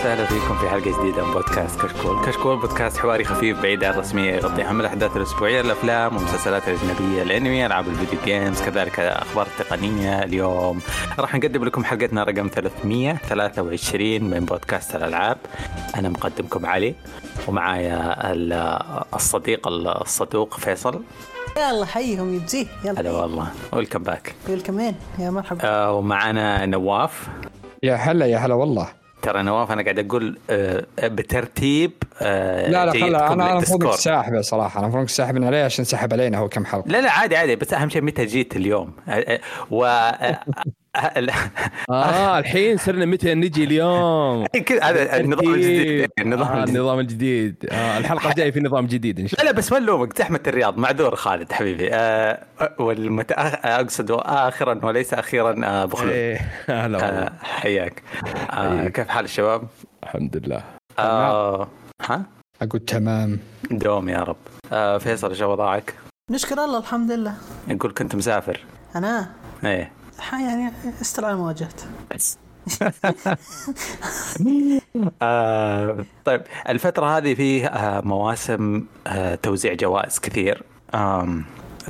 وسهلا فيكم في حلقة جديدة من بودكاست كشكول، كشكول بودكاست حواري خفيف بعيد عن الرسمية يغطي أهم الأحداث الأسبوعية الأفلام والمسلسلات الأجنبية، الأنمي، ألعاب الفيديو games، كذلك أخبار التقنية، اليوم راح نقدم لكم حلقتنا رقم 323 من بودكاست الألعاب. أنا مقدمكم علي ومعايا الصديق الصدوق فيصل. يلا حيهم يجزيه يلا. هلا والله. welcome back welcome يا مرحبا. آه ومعنا نواف. يا هلا يا هلا والله. ترى نواف أنا قاعد أقول آه، بترتيب آه، لا لا خلا أنا المفروض ساحبه صراحة أنا المفروض ساحبين عليه عشان سحب علينا هو كم حلقة. لا لا عادي عادي بس أهم شيء متى جيت اليوم. آه، و آه. الحين صرنا متى نجي اليوم؟ هذا النظام الجديد النظام آه النظام الجديد. آه الحلقة الجاية في نظام جديد إن شاء الله لا بس ما نلومك زحمة الرياض معذور خالد حبيبي. آه والمت... أقصد اخرا وليس أخيرا آه أبو خلود إيه، هلا آه حياك. آه كيف حال الشباب؟ الحمد لله. آه ها؟ أقول تمام. دوم يا رب. آه فيصل إيش وضعك؟ نشكر الله الحمد لله. نقول كنت مسافر. أنا؟ إيه. يعني استر على المواجهات بس. آه طيب الفترة هذه فيه آه مواسم آه توزيع جوائز كثير.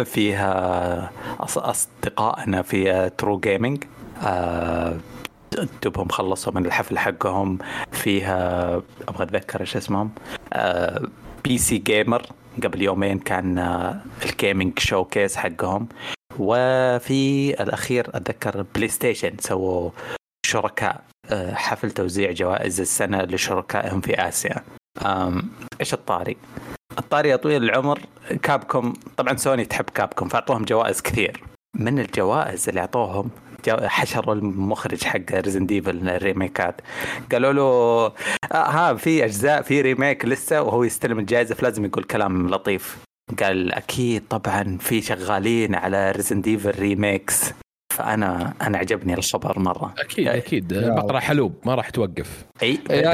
فيها أصدقائنا في ترو جيمنج دوبهم خلصوا من الحفل حقهم. فيها أبغى أتذكر إيش اسمهم. بي سي جيمر قبل يومين كان ال gaming showcase حقهم. وفي الأخير أتذكر بلاي ستيشن سووا شركاء آه، حفل توزيع جوائز السنة لشركائهم في آسيا. إيش الطاري؟ الطاري يا طويل العمر كابكم طبعا سوني تحب كابكم فأعطوهم جوائز كثير. من الجوائز اللي أعطوهم حشروا المخرج حق ريزدنت ايفل ال remakeات. قالوا له آه ها في أجزاء في remake لسه وهو يستلم الجائزة فلازم يقول كلام لطيف. قال أكيد طبعا في شغالين على ريزدنت ايفل remakes فأنا أنا عجبني الخبر مرة. أكيد يعني أكيد. بقره حلوب ما راح توقف. أي. يا,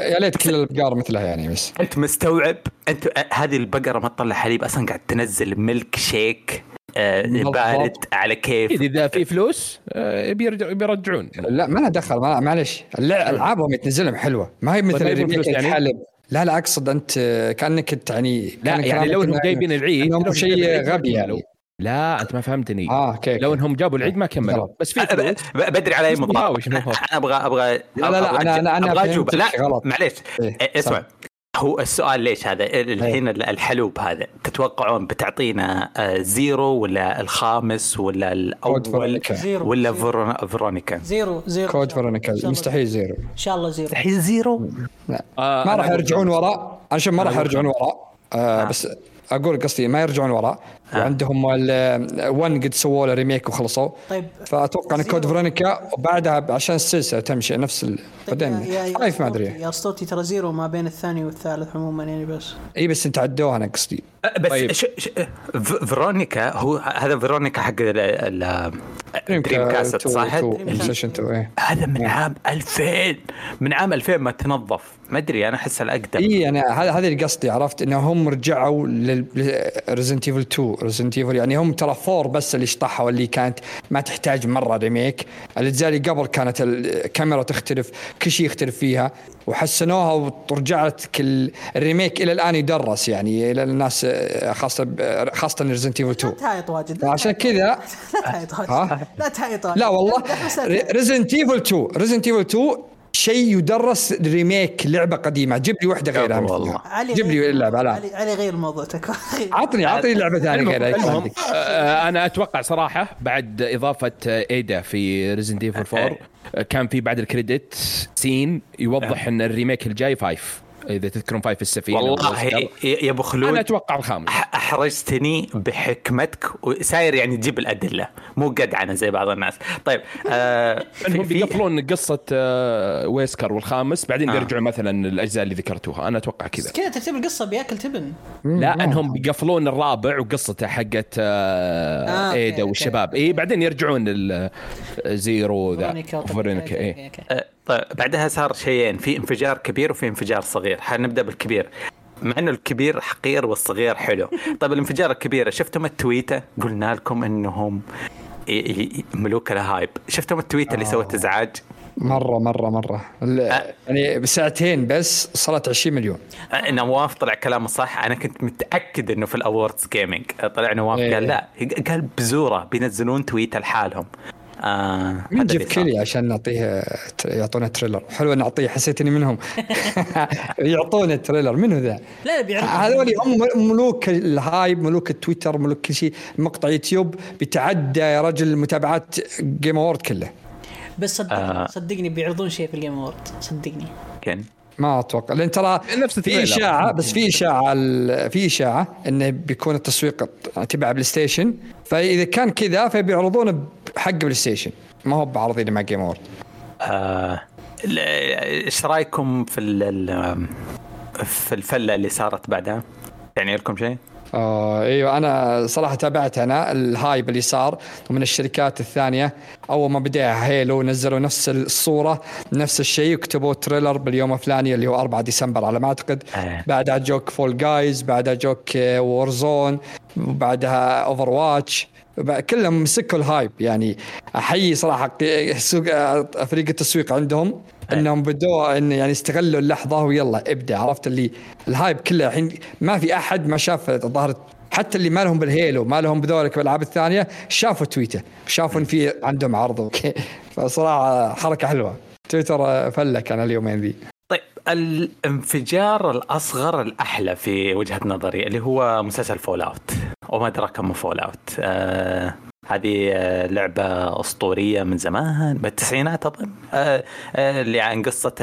يا ليت كل البقار مثلها يعني بس. أنت مستوعب؟ أنت هذه البقرة ما تطلع حليب أصلا قاعد تنزل ميلك شيك آه بارد على كيف. إذا في فلوس آه بيرجعون لا ما لها دخل معلش ألعابهم يتنزلهم حلوة. ما هي مثل طيب، ال remake يعني؟ حلب لا لا أقصد أنت كأنك انت يعني لا يعني لو انهم جايبين العيد انهم شيء غبي يعني. لا أنت ما فهمتني. آه أوكي. لو إنهم جابوا العيد ما كملوا. بس في بدري على اي مطار أنا أبغى أبغى لا لا لا أنا أنا أنا أبغى لا معليش. إيه، اسمع. هو السؤال ليش هذا؟ الحين الحلوب هذا تتوقعون بتعطينا آه، zero ولا الخامس ولا الأول ولا فيرونيكا؟ zero zero. كود فيرونيكا مستحيل zero. إن شاء الله zero. مستحيل zero؟ لا. آه ما راح يرجعون وراء. عشان ما راح يرجعون وراء. آه, آه. بس أقول قصدي ما يرجعون وراء. وعندهم ون قد سووا له ريميك وخلصوا طيب فأتوقع إن كود فرونيكا وبعدها عشان السلسلة تمشي نفس طيب بعدين خايف ما أدري. يا اسطوتي ترى زيرو ما بين الثاني والثالث عموما يعني بس. إي بس أنت عدوها أنا قصدي. بس طيب. ش... ش... فيرونيكا هو هذا فيرونيكا حق ال دريم كاست صح؟ هذا من عام 2000 من عام 2000 ما تنظف. ما أدري أنا أحس الأقدم. إي أنا هذا اللي قصدي عرفت؟ إنهم رجعوا لريزنت ايفل 2 ريزنت ايفل يعني هم ترى فور بس اللي شطحوا اللي كانت ما تحتاج مرة remake. الاجزاء اللي قبل كانت الكاميرا تختلف كل شيء يختلف فيها. وحسنوها ورجعت كل ال remake إلى الآن يدرس يعني إلى الناس خاصة خاصة ريزدنت ايفل 2 لا تهايط واجد عشان كذا لا تهايط واجد. لا تهايط لا والله. ريزدنت ايفل 2 ريزدنت ايفل 2 شيء يدرس remake لعبة قديمة. جيب لي واحدة غيرها والله جيب لي اللعبة لا. علي, علي غير الموضوع عطني عطني لعبه ثانية غيرها آه، أنا أتوقع صراحة بعد إضافة إيدا في ريزدنت ايفل 4 كان في بعد ال credit scene يوضح إن ال remake الجاي five. إذا تذكرون five السفينة والله يا أبو خلود أنا أتوقع الخامس. أحرجتني بحكمتك وساير يعني تجيب الأدلة مو قدعنه زي بعض الناس. طيب آه أنهم بيقفلون قصة آه ويسكر والخامس بعدين آه. بيرجعوا مثلا الأجزاء اللي ذكرتوها. أنا أتوقع كذا. كذا ترتيب القصة بياكل تبن. لا أنهم بيقفلون الرابع وقصته حقت آه آه إيدا والشباب. اي بعدين يرجعون ال Zero ذا Veronica اي طيب بعدها صار شيئين في انفجار كبير وفي انفجار صغير. حنبدا بالكبير. مع انه الكبير حقير والصغير حلو. طيب الانفجار الكبير شفتم التويتة؟ قلنا لكم إنهم ملوك ال hype شفتم التويتة اللي سوت إزعاج؟ مرة مرة مرة. أه. يعني بساعتين بس صارت 20 مليون. نواف طلع كلامه صح. أنا كنت متأكد إنه في ال awards gaming طلع نواف إيه. قال لا. قال بزورة بينزلون تويت لحالهم. آه من Geoff. Keighley عشان نعطيه يعطونا trailer؟ حلو نعطيه حسيت إني منهم. يعطونا trailer منو ذا؟ لا لا بيعرض هذول هم ملوك ال hype ملوك التويتر ملوك كل شيء مقطع يوتيوب بيتعدى يا رجل متابعات Game Award كله. بس صدقني آه. صدقني بيعرضون شيء في ال Game Award صدقني. كان ما أتوقع لأن ترى نفس في. إشاعة بس في إشاعة ال- في إشاعة إنه بيكون التسويق تبع بلاي ستيشن فإذا كان كذا فبيعرضونه بحق بلاي ستيشن ما هو بعرضينه مع Game Award آه ال- إيش رأيكم في في الفلة اللي صارت بعدها؟ يعني لكم شيء؟ آه إيوه أنا صراحة تابعت أنا ال hype اللي صار ومن الشركات الثانية. أول ما بدأ Halo نزلوا نفس الصورة نفس الشيء وكتبوا trailer باليوم الفلاني اللي هو 4 ديسمبر على ما أعتقد. آه. بعدها جوك Fall Guys بعدها جوك Warzone وبعدها Overwatch كلهم مسكوا ال hype يعني احيي صراحة سوق فريق التسويق عندهم. انهم بدوا إن يعني استغلوا اللحظة ويلا ابدأ عرفت اللي ال hype كله الحين ما في أحد ما شاف الظاهر حتى اللي ما لهم بال Halo ما لهم بذولك بالألعاب الثانية شافوا تويته شافوا إن في عندهم عرض. okay فصراحة حركة حلوة. تويتر فلك أنا اليومين ذي. طيب الانفجار الأصغر الأحلى في وجهة نظري اللي هو مسلسل Fallout وما أدراك ما Fallout آه هذه آه، لعبة أسطورية من زمان بالتسعينات أظن. آه آه اللي عن قصة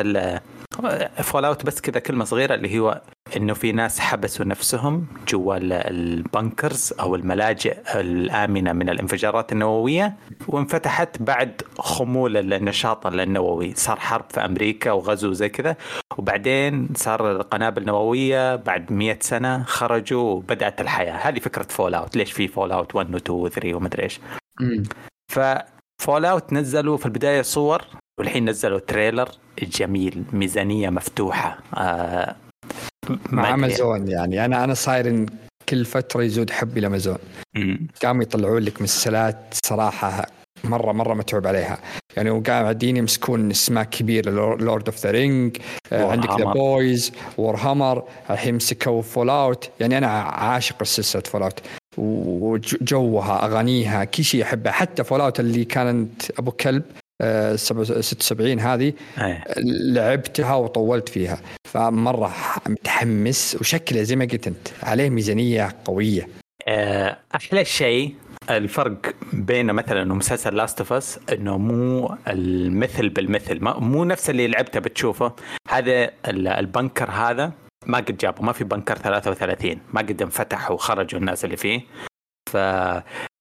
Fallout بس كذا كلمة صغيرة اللي هو إنه في ناس حبسوا نفسهم جوا ال- ال bunkers أو الملاجئ الآمنة من الانفجارات النووية وانفتحت بعد خمول النشاط النووي. صار حرب في أمريكا وغزو زي كذا. وبعدين صار القنابل النوويه بعد مئة سنة خرجوا وبدأت الحياة. هذه فكرة Fallout ليش في Fallout 1 و 2 و 3 ومدري إيش. ف Fallout نزلوا في البداية صور والحين نزلوا trailer جميل ميزانية مفتوحة آه مع. امازون يعني أنا أنا صاير إن كل فترة يزود حبي لأمازون. قاموا يطلعون لك مسلسلات صراحة مره مرة متعوب عليها يعني وقاعدين يمسكون اسماء كبيره Lord of the Ring عندك The. Boys Warhammer الحين مسكوا Fallout يعني أنا عاشق سلسله Fallout وجوها أغانيها كل شيء احبه حتى Fallout اللي كانت أبو كلب آه، 76 هذه أيه. لعبتها وطولت فيها. فمرة متحمس وشكله زي ما قلت أنت عليه ميزانية قوية. آه، أحلى شيء الفرق بين مثلا ومسلسل Last of Us إنه مو المثل بالمثل مو نفس اللي لعبته بتشوفه. هذا ال- ال bunker هذا ما قد جابه ما في bunker 33 ما قد انفتح وخرجوا الناس اللي فيه. ف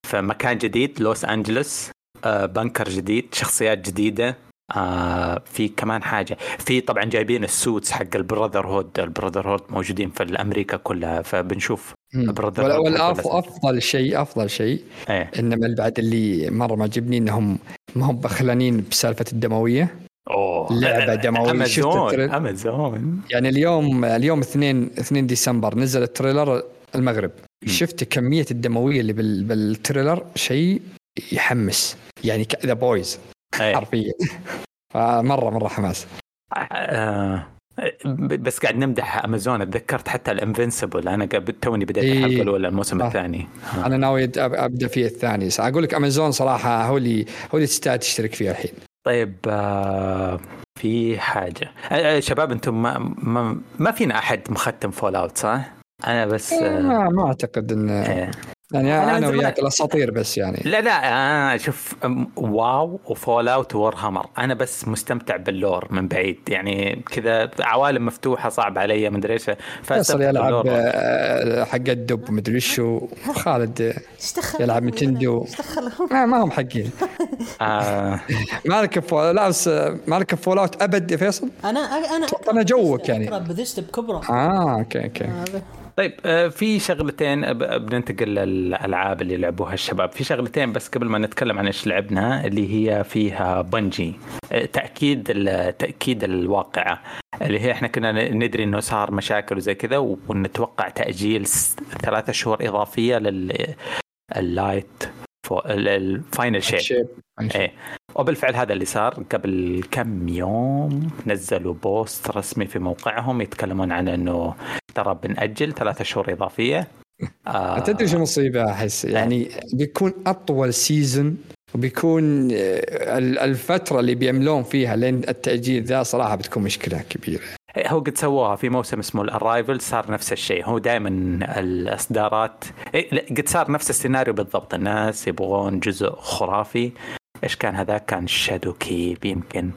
فمكان جديد لوس أنجلوس آه، bunker جديد شخصيات جديدة آه في كمان حاجة. في طبعا جايبين ال suits حق ال Brotherhood ال Brotherhood موجودين في أمريكا كلها فبنشوف. أفضل شيء أفضل شيء إيه. إنما بعد اللي مرة معجبني انهم ما هم بخلانين بسالفة الدموية. أوه لعبة دموية. شفت أمازون أمازون. يعني اليوم اليوم 2 2 ديسمبر نزل ال trailer المغرب. شفت كمية الدموية اللي بال- بال trailer؟ شيء يحمس. يعني The Boys إيه. حرفيا. فمرة مرة حماس. آه، بس قاعد نمدح أمازون. اتذكرت حتى ال Invincible أنا قبل توني بديت إيه. الحلقة الاولى الموسم آه. الثاني؟ آه. أنا ناوي أبدأ فيه الثاني. أقول لك أمازون صراحة هو اللي هو اللي تستاهل تشترك فيه الحين. طيب آه، في حاجة آه، آه، شباب أنتم ما, ما, ما فينا أحد مختم Fallout صح؟ أنا بس ما, ما أعتقد إن إيه. يعني أنا أنا, زمان- وياك الأساطير بس يعني. لا لا أنا شوف WoW و Fallout Warhammer أنا بس مستمتع بال lore من بعيد. يعني كذا عوالم مفتوحة صعب علي مدري إيش. فيصل يلعب. آه، حق الدب مدري خالد آه، إيش دخل؟ يلعب Nintendo إيش دخلهم ما, ما هم حقين. آه. مالك Fall لا بس آه، مالك Fallout أبد يا فيصل؟ أنا أنا أنا جوك يعني. بذست بكبرة. آه okay okay. طيب آه، في شغلتين بننتقل للألعاب اللي لعبوها الشباب. في شغلتين بس قبل ما نتكلم عن إيش لعبنا اللي هي فيها Bungie. آه، تأكيد تأكيد الواقعه اللي هي إحنا كنا ندري إنه صار مشاكل وزي كذا ونتوقع تأجيل ثلاثة شهور إضافية لل ال Light ال Final Shape إيه. وبالفعل هذا اللي صار. قبل كم يوم نزلوا post رسمي في موقعهم يتكلمون عن إنه ترى بنأجل ثلاثة شهور إضافية. آه تدري شو المصيبه أحس. يعني بيكون أطول season وبيكون آه، الفترة اللي بيملون فيها لين التأجيل ذا صراحة بتكون مشكلة كبيرة. إيه، هو قد سووها في موسم اسمه ال Arrival صار نفس الشيء. هو دائما الإصدارات إيه قد صار نفس السيناريو بالضبط. الناس يبغون جزء خرافي. إيش كان هذا كان Shadowkeep يمكن.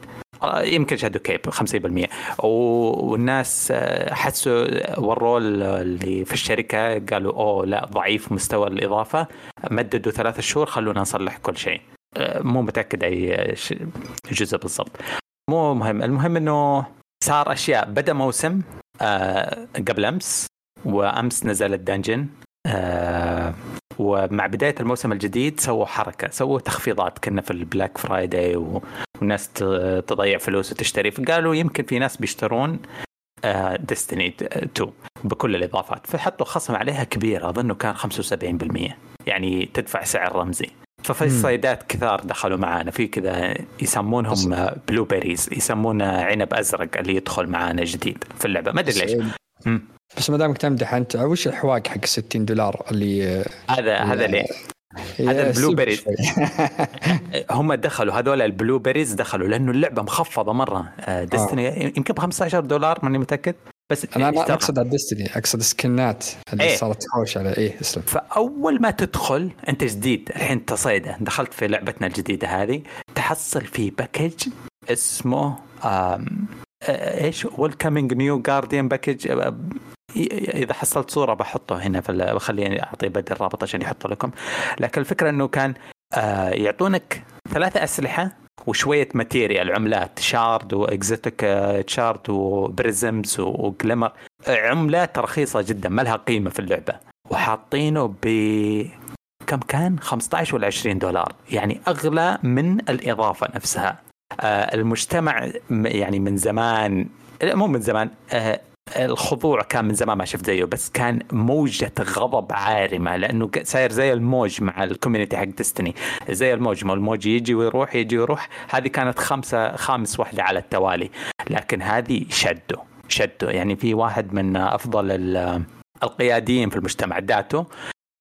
آه، يمكن Shadowkeep 50% والناس آه، حسوا وروه اللي في الشركة قالوا أوه لا ضعيف مستوى الإضافة. مددوا ثلاثة شهور خلونا نصلح كل شيء. آه، مو متأكد أي جزء بالضبط. مو مهم. المهم إنه صار أشياء بدا موسم قبل أمس وأمس نزل ال dungeon ومع بداية الموسم الجديد سووا حركة سووا تخفيضات كنا في ال Black Friday والناس تضيع فلوس وتشتري فقالوا يمكن في ناس بيشترون Destiny آه، 2 بكل الإضافات فحطوا خصم عليها كبير أظنه كان 75% يعني تدفع سعر رمزي. ففي صيدات كثار دخلوا معانا. في كذا يسمونهم blueberries يسمونه عنب أزرق اللي يدخل معانا جديد في اللعبة. ما أدري ليش. بس ما دامك تمدح أنت وش الحواق حق 60 دولار اللي هذا هذا ليه؟ هذا ال blueberries هم دخلوا هذول ال blueberries دخلوا لأنه اللعبة مخفضة مرة. Destiny آه. يمكن ب 15 دولار ماني متأكد. بس أنا ما أقصد على Destiny أقصد سكنات اللي إيه؟ صارت تحوش على إيه اسلم فأول ما تدخل أنت جديد الحين تصيده دخلت في لعبتنا الجديدة هذه تحصل في package اسمه إيش؟ Welcoming New Guardian package إذا حصلت صورة بحطه هنا في خليني أعطي بدل الرابط عشان يحطه لكم. لكن الفكرة إنه كان آه، يعطونك ثلاثة أسلحة وشوية material عملات shard و exotic shard و prisms و glimmer عملات رخيصة جدا ما لها قيمة في اللعبة. وحاطينه ب كم كان؟ 15 ولا 20 دولار. يعني أغلى من الإضافة نفسها. آه، المجتمع يعني من زمان مو من زمان آه، الخضوع كان من زمان ما شفت زيه بس كان موجة غضب عارمة لأنه صاير زي الموج مع ال community حق Destiny زي الموج ما الموج يجي ويروح يجي ويروح. هذه كانت خمسة خامس واحدة على التوالي. لكن هذه شدوا شدوا. يعني في واحد من أفضل القياديين في المجتمع داتو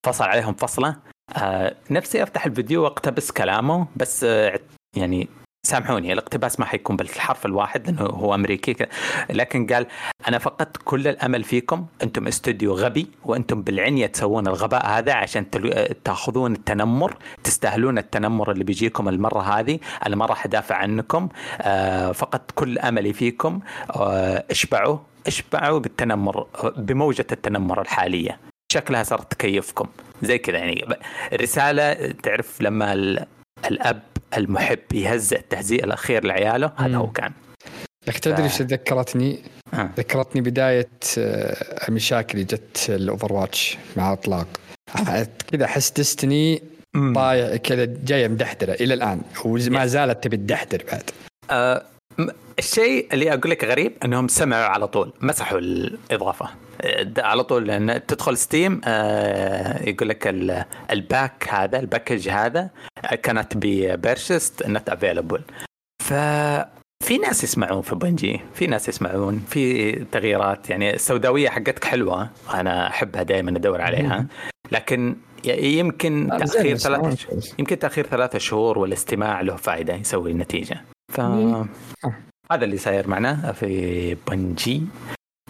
فصل عليهم فصلة. آه نفسي أفتح الفيديو وأقتبس كلامه بس آه يعني سامحوني الاقتباس ما حيكون بالحرف الواحد لأنه هو أمريكي لكن قال أنا فقدت كل الأمل فيكم أنتم استوديو غبي وأنتم بالعنيه تسوون الغباء هذا عشان تأخذون التنمر تستاهلون التنمر اللي بيجيكم المرة هذه أنا ما راح أدافع عنكم آه، فقدت كل أملي فيكم آه، اشبعوا اشبعوا بالتنمر بموجة التنمر الحالية. شكلها صارت تكيفكم زي كذا يعني رسالة تعرف لما الأب المحب يهزئ التهزيء الأخير لعياله هذا هو كان. لك تدري إيش ذكرتني؟ آه. ذكرتني بداية آه، المشاكل اللي جت الاوفر واتش مع إطلاق. كذا أحس Destiny طايع كذا جاية مدحدرة إلى الآن وما زالت تبي تدحدر بعد. آه الشيء اللي أقول لك غريب إنهم سمعوا على طول مسحوا الإضافة. على طول لأن تدخل Steam آه، يقول لك ال pack هذا ال package هذا كانت ب purchase not available ف في ناس يسمعون في Bungie في ناس يسمعون في تغييرات. يعني السوداوية حقتك حلوة أنا أحبها دائما أدور عليها. لكن يمكن تأخير ثلاثة يمكن تأخير ثلاثة شهور والاستماع له فائده يسوي النتيجه ف هذا اللي صاير معنا في Bungie.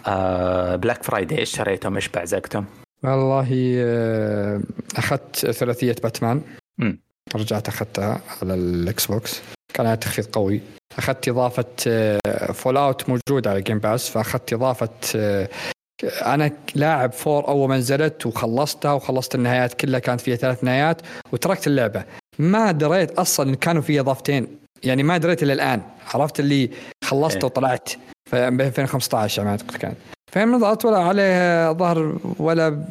آه Black Friday إيش شريتم إيش بعزقتم؟ والله آه، أخذت ثلاثية باتمان. م. رجعت أخذتها على ال Xbox كان تخفيض قوي. أخذت إضافة Fall آه، out موجود على Game Pass فأخذت إضافة آه، أنا لاعب فور أول ما نزلت وخلصتها وخلصت النهايات كلها كانت فيها ثلاث نهايات وتركت اللعبة. ما دريت أصلا إن كانوا في إضافتين. يعني ما دريت الا الآن. عرفت اللي خلصت إيه. وطلعت ب 2015 ما أعتقد كانت فهم نضغط ولا عليه ظهر ولا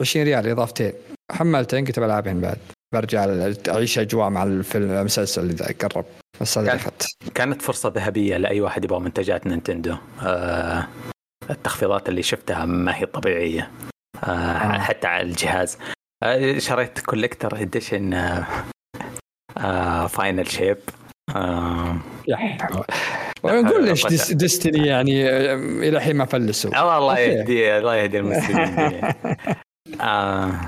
20 ريال إضافتين. حملتين قلت بلعبين بعد. برجع أعيش أجواء مع الفيلم المسلسل اذا قرب. بس اخذت كانت فرصة ذهبية لأي واحد يبغى منتجات Nintendo. آه التخفيضات اللي شفتها ما هي طبيعية. آه, آه. حتى على الجهاز. آه، شريت collector edition Final Shape نقول ليش Destiny يعني إلى الحين ما فلسوا. الله يهدي الله يهدي المسلمين آه.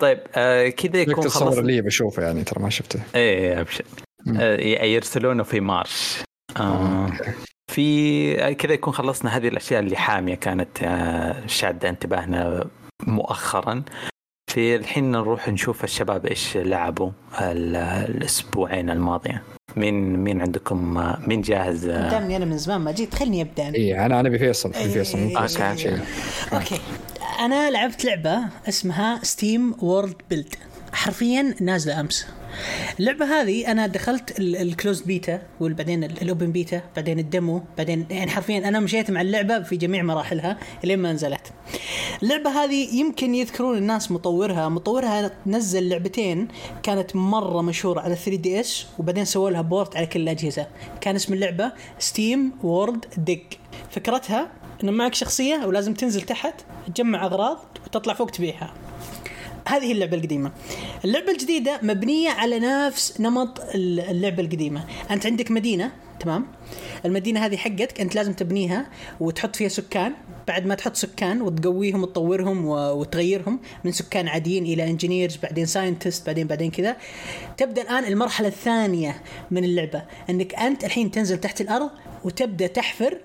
طيب آه كذا يكون خلص الصور اللي بشوفه يعني ترى ما شفته إيه أبشر. آه يرسلونه في March آه في كذا يكون خلصنا هذه الأشياء اللي حامية كانت آه شادة انتباهنا مؤخرا. في الحين نروح نشوف الشباب إيش لعبوا الأسبوعين الماضيه مين مين عندكم مين جاهز؟ دامني أنا من زمان ما جيت خلني أبدأ اي أنا أنا بفيصل بفيصل إيه أوكي أوكي. أنا لعبت لعبة اسمها SteamWorld Build حرفيا نازلة أمس. اللعبة هذه أنا دخلت ال closed beta وبعدين ال open beta بعدين ال demo بعدين يعني حرفيا أنا مشيت مع اللعبة في جميع مراحلها لين ما نزلت. اللعبة هذه يمكن يذكرون الناس مطورها مطورها نزل لعبتين كانت مرة مشهورة على 3 DS وبعدين سووا لها port على كل الأجهزة. كان اسم اللعبة SteamWorld Dig فكرتها إنه معك شخصية ولازم تنزل تحت تجمع أغراض وتطلع فوق تبيعها. هذه اللعبة القديمة. اللعبة الجديدة مبنية على نفس نمط اللعبة القديمة. أنت عندك مدينة تمام؟ المدينة هذه حقتك أنت لازم تبنيها وتحط فيها سكان. بعد ما تحط سكان وتقويهم وتطورهم وتغيرهم من سكان عاديين إلى engineers بعدين scientist بعدين بعدين كذا تبدأ الآن المرحلة الثانية من اللعبة. أنك أنت الحين تنزل تحت الأرض وتبدأ تحفر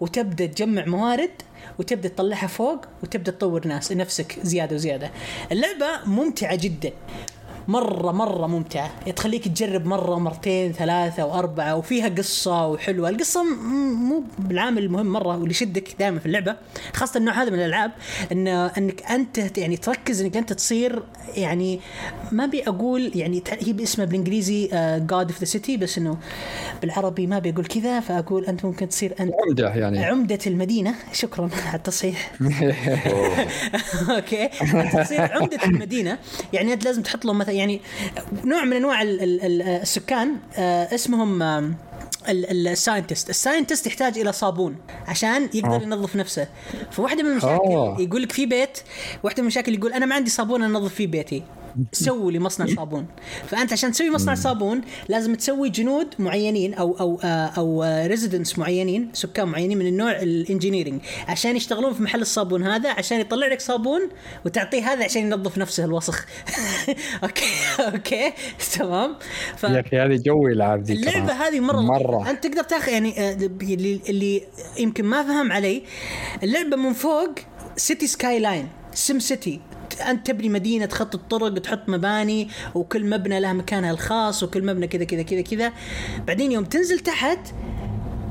وتبدأ تجمع موارد وتبدأ تطلعها فوق وتبدأ تطور ناس نفسك زيادة وزيادة. اللعبة ممتعة جدا. مرة مرة ممتعة. تخليك تجرب مرة مرتين ثلاثة وأربعة وفيها قصة وحلوة. القصة مو بالعامل المهم مرة واللي يشدك دائما في اللعبة خاصة النوع هذا من الألعاب إن أنك أنت يعني تركز إنك أنت تصير يعني ما أبي أقول يعني هي باسمها بالإنجليزي God of the city بس إنه بالعربي ما أبي أقول كذا فأقول أنت ممكن تصير أنت. عمدة يعني. عمدة المدينة. شكرا على التصحيح. أوكي. أنت تصير عمدة المدينة. يعني أنت لازم تحط لهم مثلا يعني نوع من أنواع السكان آه، اسمهم ال scientist ال scientist يحتاج إلى صابون عشان يقدر أوه. ينظف نفسه فواحدة من المشاكل أوه. يقول لك في بيت واحدة من المشاكل يقول أنا ما عندي صابون أنظف فيه بيتي سووا لي مصنع صابون. فأنت عشان تسوي مصنع صابون لازم تسوي جنود معينين أو أو آه، أو residents معينين سكان معينين من النوع ال engineering عشان يشتغلون في محل الصابون هذا عشان يطلع لك صابون وتعطيه هذا عشان ينظف نفسه الوسخ. أوكي أوكي تمام؟ ف... يا أخي هذه جوي ألعاب ذي اللعبة هذه مرة مرة. أنت تقدر تاخذ يعني آه، اللي اللي يمكن ما فهم علي اللعبة من فوق سيتي سكاي لاين سم سيتي انت تبني مدينة تخطط طرق تحط مباني وكل مبنى له مكانها الخاص وكل مبنى كذا كذا كذا كذا. بعدين يوم تنزل تحت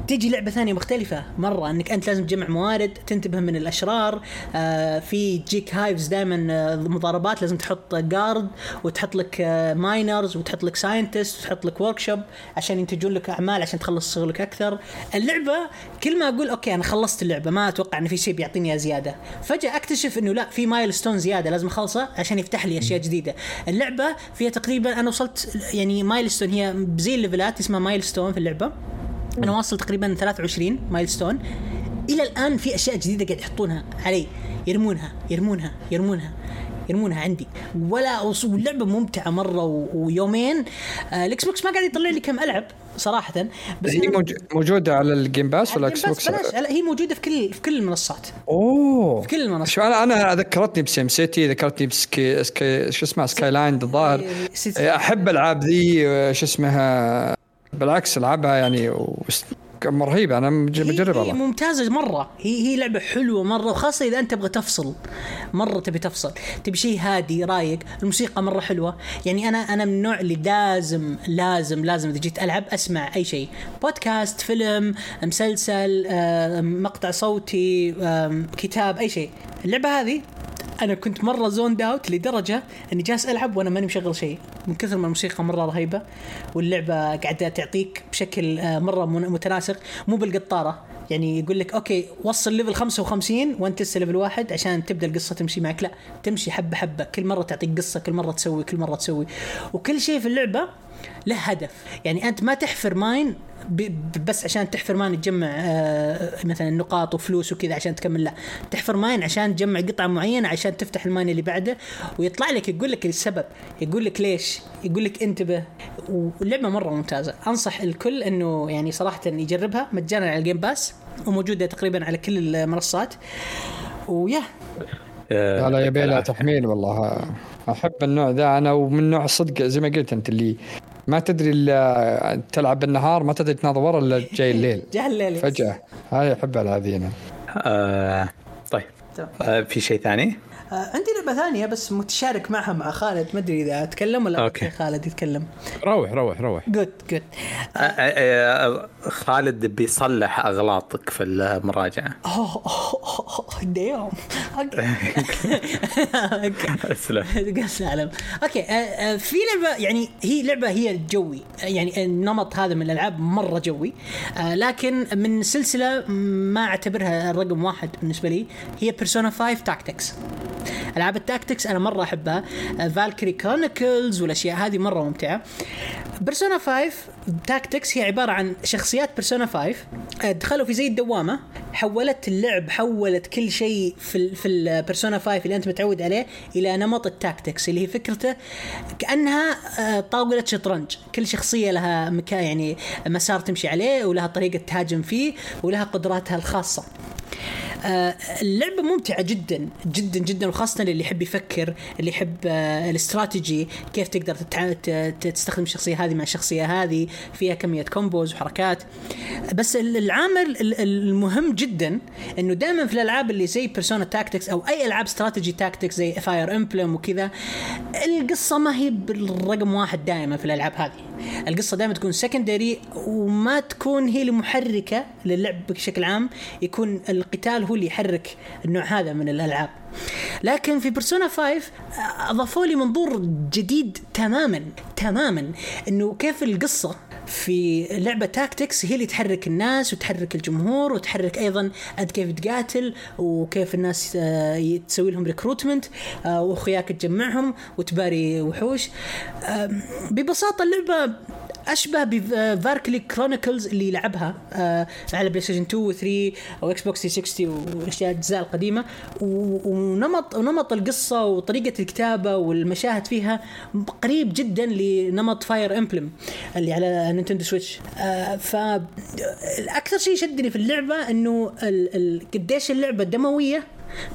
تيجي لعبة ثانية مختلفة. مرة إنك أنت لازم تجمع موارد تنتبه من الأشرار. آه في جيك هايفز دائما آه مضاربات لازم تحط guard وتحط لك آه miners وتحط لك scientist وتحط لك workshop عشان ينتجون لك أعمال عشان تخلص شغلك أكثر. اللعبة كل ما أقول أوكي أنا خلصت اللعبة ما أتوقع إن في شيء بيعطيني زيادة. فجأة أكتشف إنه لا في milestone زيادة لازم اخلصه عشان يفتح لي أشياء جديدة. اللعبة فيها تقريبا أنا وصلت يعني milestone هي زي الليفلات اسمها milestone في اللعبة. أنا واصل تقريبا 23 milestone إلى الآن في أشياء جديدة قاعد يحطونها علي. يرمونها يرمونها يرمونها يرمونها عندي. ولا واللعبة ممتعة مرة ويومين. آه الإكس بوكس ما قاعد يطلع لي كم ألعب صراحة. بس هي موجودة على ال Game Pass ولا إكس بوكس؟ بلاش. هي موجودة في كل في كل المنصات. أوه. في كل المنصات. شو أنا أنا ذكرتني بسيم سيتي ذكرتني بسكي سكي شو اسمها؟ سكاي لاين الظاهر. أحب ألعاب ذي آه، شو اسمها؟ بالعكس العبها يعني رهيبة أنا بجربها هي, هي ممتازة مرة. هي هي لعبة حلوة مرة وخاصة إذا أنت تبغى تفصل. مرة تبي تفصل. تبي شيء هادي رايق. الموسيقى مرة حلوة. يعني أنا أنا من النوع اللي لازم لازم لازم إذا جيت ألعب أسمع أي شيء. بودكاست فيلم مسلسل مقطع صوتي كتاب أي شيء. اللعبة هذه؟ أنا كنت مرة zoned out لدرجة أني جالس ألعب وأنا ماني مشغل شيء. من كثر ما الموسيقى مرة رهيبة واللعبة قاعدة تعطيك بشكل آه، مرة متناسق مو بالقطارة. يعني يقول لك أوكي وصل level 55 وأنت لسه level واحد عشان تبدأ القصة تمشي معك. لا تمشي حبة حبة. كل مرة تعطيك قصة كل مرة تسوي كل مرة تسوي. وكل شيء في اللعبة له هدف. يعني أنت ما تحفر mine بس عشان تحفر mine تجمع آه، مثلا نقاط وفلوس وكذا عشان تكمل لا. تحفر mine عشان تجمع قطعة معينة عشان تفتح ال mine اللي بعده ويطلع لك يقول لك السبب يقول لك ليش يقول لك انتبه. واللعبه مرة ممتازة. أنصح الكل إنه يعني صراحة يجربها. مجانا على ال Game Pass وموجودة تقريبا على كل المنصات. ويا. لا لا يبي لها العافية. تحميل والله أحب النوع ذا أنا ومن نوع صدق زي ما قلت أنت اللي ما تدري إلا تلعب بالنهار ما تدري تناظر ورا إلا جاي الليل جا الليل فجأة احبها هذه أنا آه، طيب. آه، في شيء ثاني؟ آه عندي لعبة ثانية بس متشارك معها مع خالد ما أدري إذا أتكلم ولا أوكي. خالد يتكلم. روح روح روح. good good آه، آه، خالد بيصلح أغلاطك في المراجعة. أوه أوكي. قص اعلم أوكي آه، في لعبة يعني هي لعبة هي جوي. يعني النمط هذا من الألعاب مرة جوي. لكن من سلسلة ما أعتبرها رقم واحد بالنسبة لي هي بيرسونا 5 Tactics ألعاب ال tactics أنا مرة أحبها. فالكيري كرونيكلز والأشياء هذه مرة ممتعة. بيرسونا 5 Tactics هي عبارة عن شخصيات بيرسونا 5 آه، دخلوا في زي الدوامة. حولت اللعب حولت كل شيء في في البيرسونا 5 اللي أنت متعود عليه إلى نمط ال tactics اللي هي فكرته كأنها آه، طاولة شطرنج. كل شخصية لها مكان يعني مسار تمشي عليه ولها طريقة تهاجم فيه ولها قدراتها الخاصة. آه، اللعبة ممتعة جدا جدا جدا وخاصة اللي يحب يفكر اللي يحب آه، الاستراتيجي كيف تقدر تستخدم الشخصية هذه مع الشخصية هذه فيها كمية combos وحركات. بس ال- العامل ال- المهم جدا إنه دائما في الألعاب اللي زي بيرسونا Tactics أو أي ألعاب strategy tactics زي فاير امبلم وكذا القصة ما هي بالرقم واحد دائما في الألعاب هذه. القصة دائما تكون secondary وما تكون هي المحركة للعب بشكل عام يكون القتال هو اللي يحرك النوع هذا من الألعاب. لكن في بيرسونا 5 أضافوا لي منظور جديد تماما تماما إنه كيف القصة في لعبة tactics هي اللي تحرك الناس وتحرك الجمهور وتحرك أيضا انت كيف تقاتل وكيف الناس آه، تسوي لهم recruitment واخوياك تجمعهم وتباري وحوش. آم، ببساطة اللعبة أشبه بفالكيري كرونيكلز اللي لعبها آه، على بلاي ستيشن 2 و 3 أو إكس بوكس 360 والأشياء الأجزاء القديمة. ونمط ونمط القصة وطريقة الكتابة والمشاهد فيها قريب جدا لنمط فاير امبلم اللي على نينتندو سويتش. آه، ف أكثر شيء شدني في اللعبة إنه قديش اللعبة دموية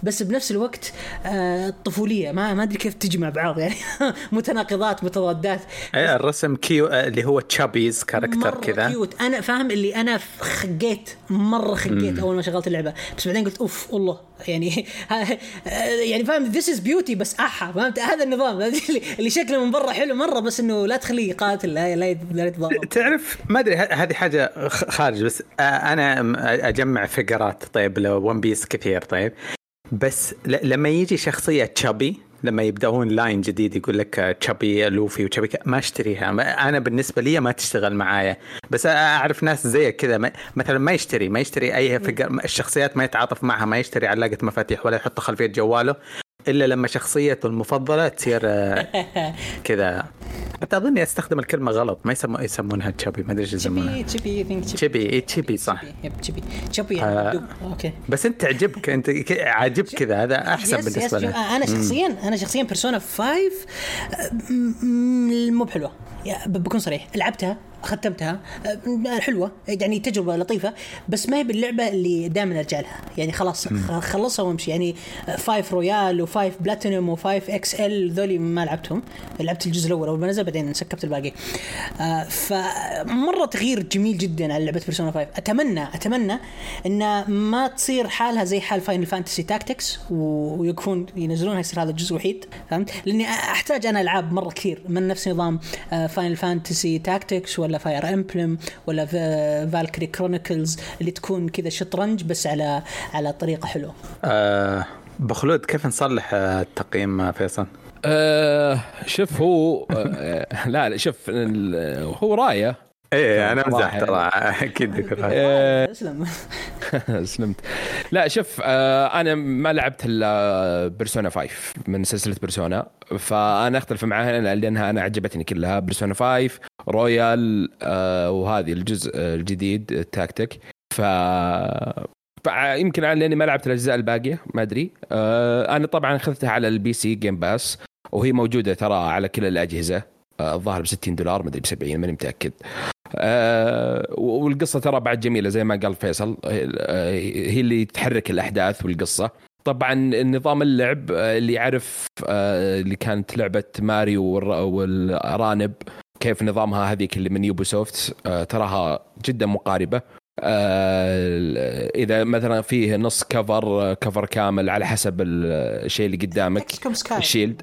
بس بنفس الوقت آه، طفولية. ما ما أدري كيف تجي مع بعض يعني متناقضات متضادات. إيه، الرسم cute آه، اللي هو chibis character كذا. cute أنا فاهم اللي أنا خقيت مرة خقيت أول ما شغلت اللعبة. بس بعدين قلت أوف والله. يعني يعني فاهم this is beauty بس أحا فهمت؟ هذا النظام. اللي شكله من برا حلو مرة بس إنه لا تخليه يقاتل لا لا يتضارب تعرف ما أدري هذه حاجة خارج بس آه، أنا أجمع فقرات طيب لو One Piece كثير طيب. بس ل- لما يجي شخصية chibi لما يبدأون line جديد يقول لك chibi لوفي و chibi ما أشتريها. ما- أنا بالنسبة لي ما تشتغل معايا. بس أعرف ناس زي كذا. مثلا ما يشتري ما يشتري أي فقر الشخصيات ما يتعاطف معها ما يشتري علاقة مفاتيح ولا يحط خلفية جواله إلا لما شخصيته المفضلة تصير آه، كذا. حتى اظني استخدم الكلمة غلط ما يسمو يسمونها chibi ما أدري إيش يسمونها. chibi I think chibi اي chibi صح. آه. يعني okay بس أنت تعجبك أنت عاجبك كذا هذا أحسن yes بالنسبة لك أنا شخصيا أنا شخصيا Persona 5 آه، م- م- مو بحلوة. بكون صريح. لعبتها ختمتها آه، حلوة يعني تجربة لطيفة بس ما هي باللعبة اللي دائما أرجع لها. يعني خلاص خلصها وأمشي. يعني 5 Royal و5 بلاتينوم و5 إكس ال ذولي ما لعبتهم. لعبت الجزء الأول اول ما نزل بعدين skip ت الباقي. آه، فمرة تغيير جميل جدا على لعبة بيرسونا 5 اتمنى أتمنى إن ما تصير حالها زي حال فاينل فانتسي تاكتكس ويكون ينزلونها يصير هذا الجزء وحيد فهمت؟ لأني أحتاج أنا ألعاب مرة كثير من نفس نظام فاينل فانتسي تاكتكس ولا فاير امبلم ولا فالكيري كرونيكلز اللي تكون كذا شطرنج بس على على طريقة حلوة. آه بخلود كيف نصلح آه، التقييم آه، فيصل؟ آه شوف هو آه لا لا شوف هو رايه. إيه أنا مزح صراحة ترى أكيد. آه، أسلم. سلمت لا شوف آه، أنا ما لعبت إلا بيرسونا 5 من سلسلة بيرسونا فأنا أختلف معها لأنها أنا عجبتني كلها. بيرسونا 5 رويال آه، وهذه الجزء الجديد التاكتيك ف يمكن لاني ما لعبت الأجزاء الباقية ما أدري. آه، أنا طبعا اخذتها على ال PC Game Pass وهي موجودة ترى على كل الأجهزة. آه، الظاهر ب 60 دولار ما أدري ب 70 ماني متأكد. آه، والقصة ترى بعد جميلة زي ما قال فيصل. آه، هي اللي تحرك الأحداث والقصة. طبعا نظام اللعب آه، اللي يعرف اللي كانت لعبة ماريو والأرانب كيف نظامها هذيك اللي من يوبي سوفت آه، تراها جدا مقاربة. إذا مثلا فيه نص كفر كفر كامل على حسب الشيء اللي قدامك. ال shield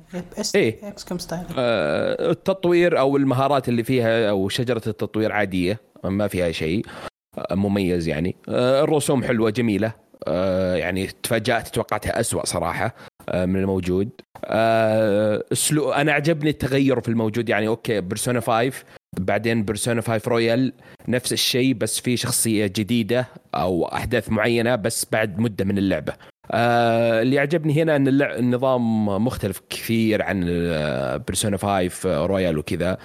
style آه، التطوير أو المهارات اللي فيها أو شجرة التطوير عادية ما فيها شيء آه، مميز يعني. آه، الرسوم حلوة جميلة. آه، يعني تفاجأت توقعتها أسوأ صراحة آه، من الموجود. آه، اسلوب أنا عجبني التغير في الموجود يعني okay بيرسونا 5 بعدين بيرسونا 5 رويال نفس الشيء بس في شخصية جديدة أو أحداث معينة بس بعد مدة من اللعبة آه اللي عجبني هنا إن. النظام مختلف كثير عن آه، بيرسونا 5 رويال وكذا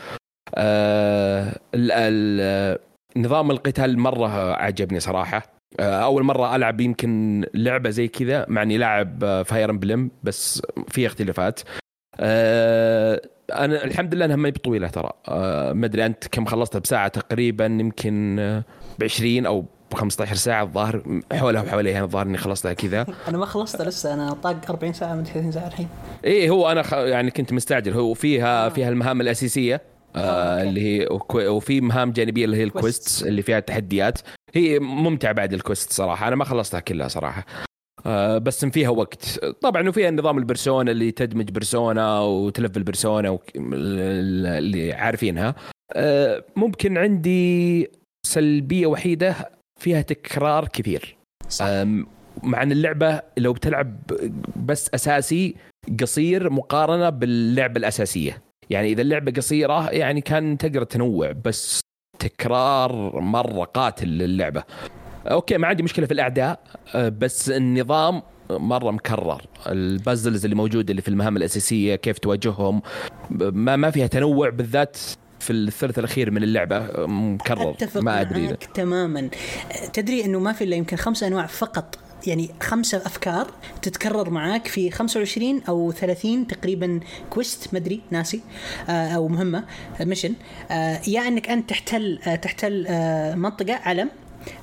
آه. ال... نظام القتال مرة عجبني صراحة آه، أول مرة ألعب يمكن لعبة زي كذا مع إني لاعب فاير امبلم بس في اختلافات آه، أنا الحمد لله إنها ما هي بطويلة ترى. آه، ما أدري أنت كم خلصتها بساعة تقريبا يمكن ب 20 أو ب 15 ساعة الظاهر. حولها وحواليها الظاهر إني خلصتها كذا. أنا ما خلصت لسه أنا طاق 40 ساعة من 30 ساعة الحين. إيه هو أنا خ... يعني كنت مستعجل. هو فيها آه. فيها المهام الأساسية آه، آه. اللي هي وفي مهام جانبية اللي هي Quests. الكويست اللي فيها تحديات. هي ممتعة بعد الكويست صراحة. أنا ما خلصتها كلها صراحة. آه بس فيها وقت. طبعا وفيها نظام البرسونا اللي تدمج برسونا وتلفل برسونا وك... اللي عارفينها. آه ممكن عندي سلبية وحيدة فيها تكرار كثير صح. مع إن اللعبة لو بتلعب بس أساسي قصير مقارنة باللعبة الأساسية. يعني إذا اللعبة قصيرة يعني كان تقدر تنوع بس تكرار مرة قاتل للعبة. okay ما عندي مشكلة في الأعداء أه، بس النظام مرة مكرر. ال puzzles اللي موجودة اللي في المهام الأساسية كيف تواجههم ما ما فيها تنوع بالذات في الثلث الأخير من اللعبة أه، مكرر. أتفق ما أدري معك تماما. تدري إنه ما في إلا يمكن خمسة أنواع فقط يعني خمسة أفكار تتكرر معاك في 25 أو 30 تقريبا quest مدري ناسي آه، أو مهمة آه، mission آه، يا إنك أنت تحتل آه، تحتل آه، منطقة علم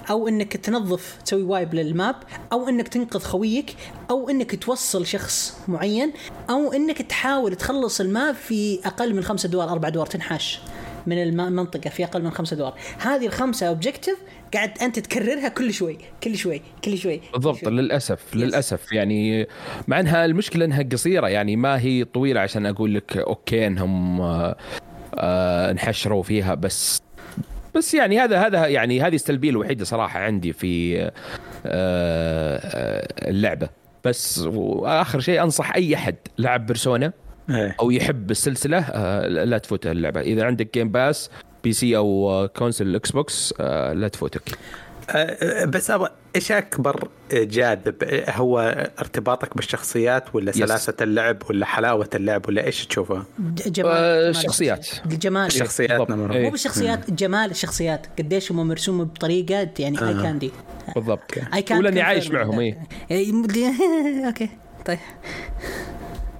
أو إنك تنظف تسوي wipe لل map أو إنك تنقذ خويك أو إنك توصل شخص معين أو إنك تحاول تخلص ال map في أقل من خمسة ادوار أربع ادوار تنحاش من الم- المنطقة في أقل من خمسة ادوار هذه الخمسة objective قاعد أنت تكررها كل شوي كل شوي كل شوي بالضبط شوي. للأسف للأسف. يعني مع إنها المشكلة إنها قصيرة يعني ما هي طويلة عشان أقول لك okay إنهم آه، آه، انحشروا فيها بس بس يعني هذا هذا يعني هذه السلبية الوحيدة صراحة عندي في آه، آه، اللعبة. بس وآخر شيء أنصح أي أحد لعب Persona إيه. أو يحب السلسلة آه، لا تفوت اللعبة. إذا عندك Game Pass PC أو console ال Xbox لا تفوتك. بس أبغى إيش أكبر جاذب؟ هو ارتباطك بالشخصيات ولا. سلاسة اللعب ولا حلاوة اللعب ولا إيش تشوفه؟ جمال. جمال. الشخصيات. الجمال. الشخصيات إيه. مو بالشخصيات جمال الشخصيات. قديش هم مرسومه بطريقة يعني اي آه. كأني بالضبط. اي كان ولاني عايش معهم إيه. أوكي. طيب.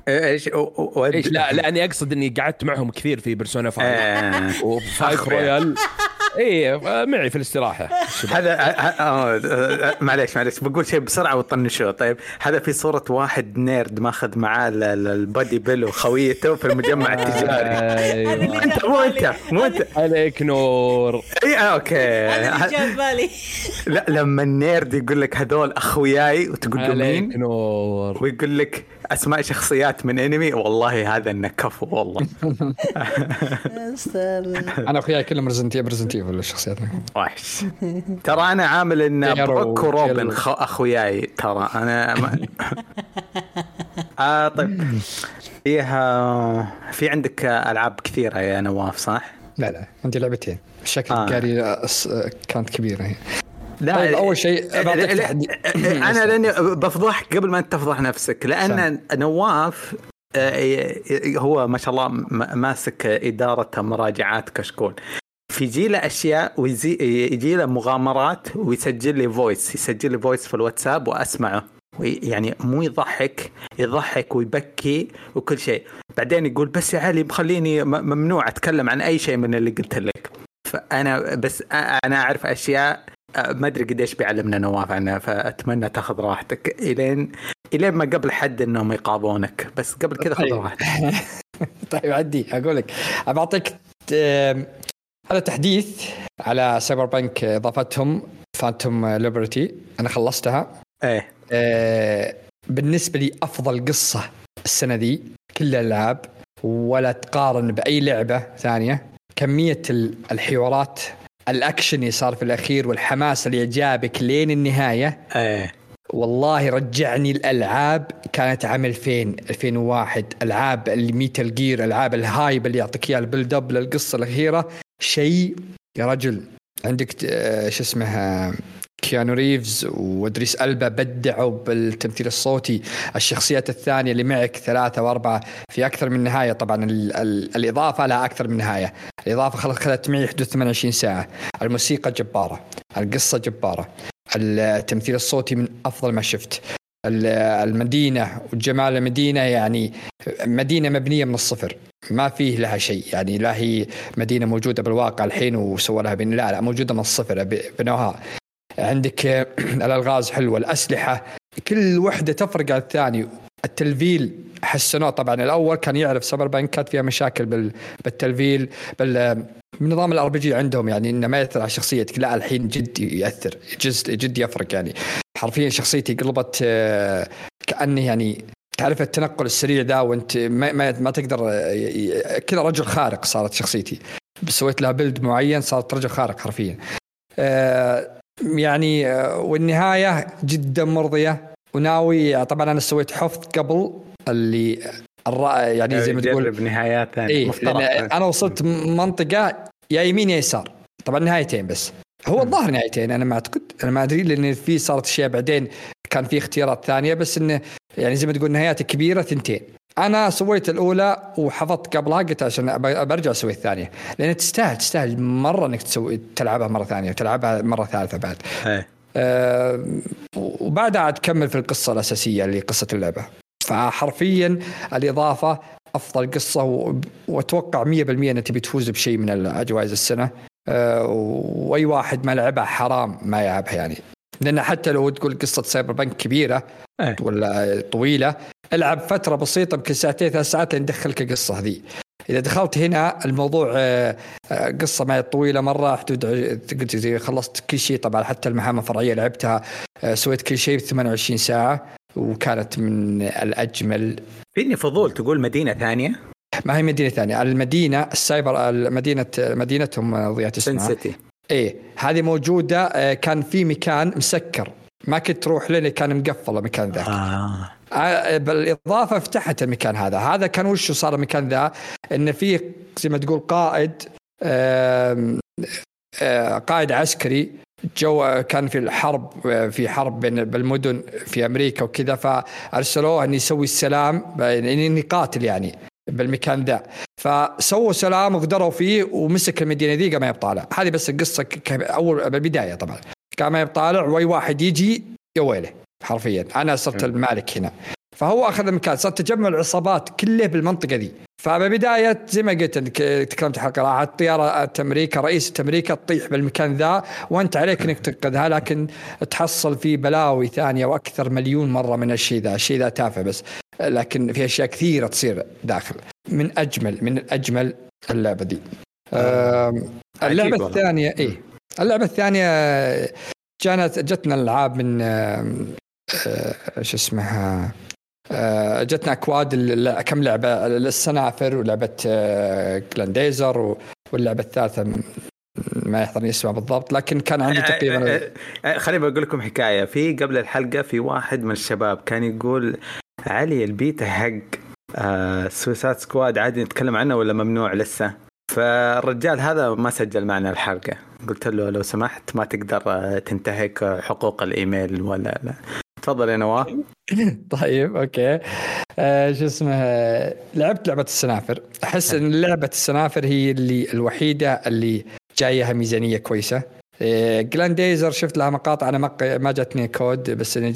إيش إيش؟ لا لأني أقصد إني قعدت معهم كثير في Persona 5 آه. و Five. Royal إيه معي في الاستراحة. هذا آه، آه، آه، معليش معليش بقول شيء بسرعة وطنشوه طيب هذا في صورة واحد nerd ماخذ معاه ال- ال- ال body pillow وخويته في المجمع التجاري. أيوة. أنت مو أنت مو أنت. عليك نور. اي أوكي. هذا اللي بالي. لا لما النيرد يقول لك هذول أخوياي وتقول له عليك مين نور. ويقول لك أسماء شخصيات من أنمي والله هذا انك كفو والله أنا اخوياي كلهم ريزنت ريزنت ايفل الشخصيات وحش ترى أنا عامل ان بروك وروبن. أخوياي ترى أنا ما... آه طيب فيها في عندك ألعاب كثيرة يا نواف صح؟ لا لا عندي لعبتين شكل آه. آه، كانت كبيرة هي. لا طيب أول شيء أنا لأني بفضحك قبل ما أنت تفضح نفسك لأن نواف آه، هو ما شاء الله ماسك إدارة مراجعات كشكول. فيجي له أشياء ويجي يجي له مغامرات ويسجل لي voice يسجل لي voice في الواتساب وأسمعه. يعني مو يضحك يضحك ويبكي وكل شيء. بعدين يقول بس يا علي مخليني ممنوع أتكلم عن أي شيء من اللي قلت لك. فأنا بس أنا أعرف أشياء ما أدري قديش بيعلمنا نواف عنها فأتمنى تاخذ راحتك. إلين إلين ما قبل حد إنهم يقاضونك بس قبل كذا خذ طيب. راحتك. طيب عدي أقول لك. بعطيك هذا تحديث على سايبر بانك إضافتهم Phantom Liberty. أنا خلصتها. إيه. آه، بالنسبة لي أفضل قصة السنة دي كل الالعاب ولا تقارن بأي لعبة ثانية. كمية ال- الحوارات الأكشن اللي صار في الأخير والحماس اللي جابك لين النهاية. إيه. والله رجعني الألعاب كانت عام 2000 2001 ألعاب ال Metal Gear ألعاب ال hype اللي يعطيك اياها ال build up للقصه الأخيرة. شيء يا رجل. عندك آه، شو اسمه كيانو ريفز وادريس ألبا بدعوا بالتمثيل الصوتي. الشخصيات الثانية اللي معك ثلاثة وأربعة في أكثر من نهاية. طبعا ال ال الإضافة لها أكثر من نهاية. الإضافة خلت معي حدود 28 ساعة. الموسيقى جبارة. القصة جبارة. التمثيل الصوتي من أفضل ما شفت. ال- المدينة وجمال المدينة يعني مدينة مبنية من الصفر. ما فيه لها شيء. يعني لا هي مدينة موجودة بالواقع الحين وسووا لها بن لا لا موجودة من الصفر بنوها. عندك آه، الألغاز حلوة الأسلحة. كل وحدة تفرق عن الثاني. التلفيل حسنوه طبعا الأول كان يعرف Cyberpunk كانت فيها مشاكل بال- بالتلفيل بال بنظام ال RPG عندهم يعني إنه ما يأثر على شخصيتك. لا الحين جد يأثر جد جد يفرق يعني. حرفيا شخصيتي قلبت آه، كاني يعني تعرف التنقل السريع ذا وأنت ما, ما, ما تقدر آه، كذا رجل خارق صارت شخصيتي. سويت لها build معين صارت رجل خارق حرفيا. آه، يعني آه، والنهاية جدا مرضية. وناوي طبعا أنا سويت حفظ قبل اللي الرأ- يعني زي ما تقول. جرب نهايات. لأن أنا وصلت منطقة يا يمين يا يسار. طبعا نهايتين بس. هو الظاهر نهايتين أنا ما أعتقد أنا ما أدري لأن في صارت أشياء بعدين كان في اختيارات ثانية بس إنه يعني زي ما تقول نهايات كبيرة ثنتين. أنا سويت الأولى وحفظت قبلها قلت عشان برجع أسوي الثانية. لأن تستاهل تستاهل مرة إنك تسوي تلعبها مرة ثانية وتلعبها مرة ثالثة بعد. آه، وبعدها عاد تكمل في القصة الأساسية اللي قصة اللعبة. فحرفيا الإضافة أفضل قصة و- وأتوقع 100% أنها تبي تفوز بشيء من جوائز السنة. آه، وأي واحد ما لعبها حرام ما يلعبها يعني. لأن حتى لو تقول قصة Cyberpunk كبيرة إيه. ولا طويلة ألعب فترة بسيطة يمكن ساعتين ثلاث ساعات لين تدخلك القصة هذه إذا دخلت هنا الموضوع آه، آه، قصة ما هي طويلة مرة حدود خلصت كل شيء. طبعا حتى المهام الفرعية لعبتها آه، سويت كل شيء في 28 ساعة وكانت من الأجمل. فيني فضول تقول مدينة ثانية؟ ما هي مدينة ثانية المدينة السايبر المدينة مدينتهم ضيعت سن اسمها سيتي. إيه هذه موجودة آه، كان في مكان مسكر. ما كنت تروح لين كان مقفل المكان ذاك. آه. آه، بالإضافة فتحت المكان هذا. هذا كان وش صار المكان ذا؟ إن في زي ما تقول قائد آه، قائد عسكري جو كان في الحرب في حرب بين بالمدن في أمريكا وكذا فأرسلوه انه يسوي السلام انه قاتل يعني. بالمكان ذا فسووا سلام وقدروا فيه ومسك المدينة ذي قام يبلطج. هذه بس القصة أول بالبداية طبعا. قام يبلطج وأي واحد يجي يا ويله حرفيا. أنا صرت المالك هنا. فهو أخذ المكان. صار تجمع العصابات كله بالمنطقة ذي. فبداية زي ما قلت أنك تكلمت حلقه راحت طياره أمريكا رئيسة أمريكا تطيح بالمكان ذا. وأنت عليك إنك تنقذها لكن تحصل في بلاوي ثانية وأكثر مليون مرة من الشيء ذا، الشيء ذا تافه بس. لكن في أشياء كثيرة تصير داخل. من اجمل من اجمل اللعبة دي. آم، اللعبة. الثانية إيه. اللعبة الثانية كانت جتنا العاب من آه، شو اسمها؟ آه، جتنا أكواد كم لعبة؟ السنافر ولعبة آه، جلانديزر و- واللعبة الثالثة ما يحضرني اسمها بالضبط لكن كان عندي تقريبا آه، آه، خليني بقول لكم حكاية. في قبل الحلقة في واحد من الشباب كان يقول علي البيتا حق آه Suicide Squad عادي نتكلم عنه ولا ممنوع لسه؟ فالرجال هذا ما سجل معنا الحلقة. قلت له لو سمحت ما تقدر آه، تنتهك حقوق الإيميل ولا لا. تفضل يا نواف. طيب أوكي. آه شو اسمه لعبت لعبة السنافر. أحس إن لعبة السنافر هي اللي الوحيدة اللي جايها ميزانية كويسة. إيه، شفت لها مقاطع. أنا ما جاتني كود بس أنا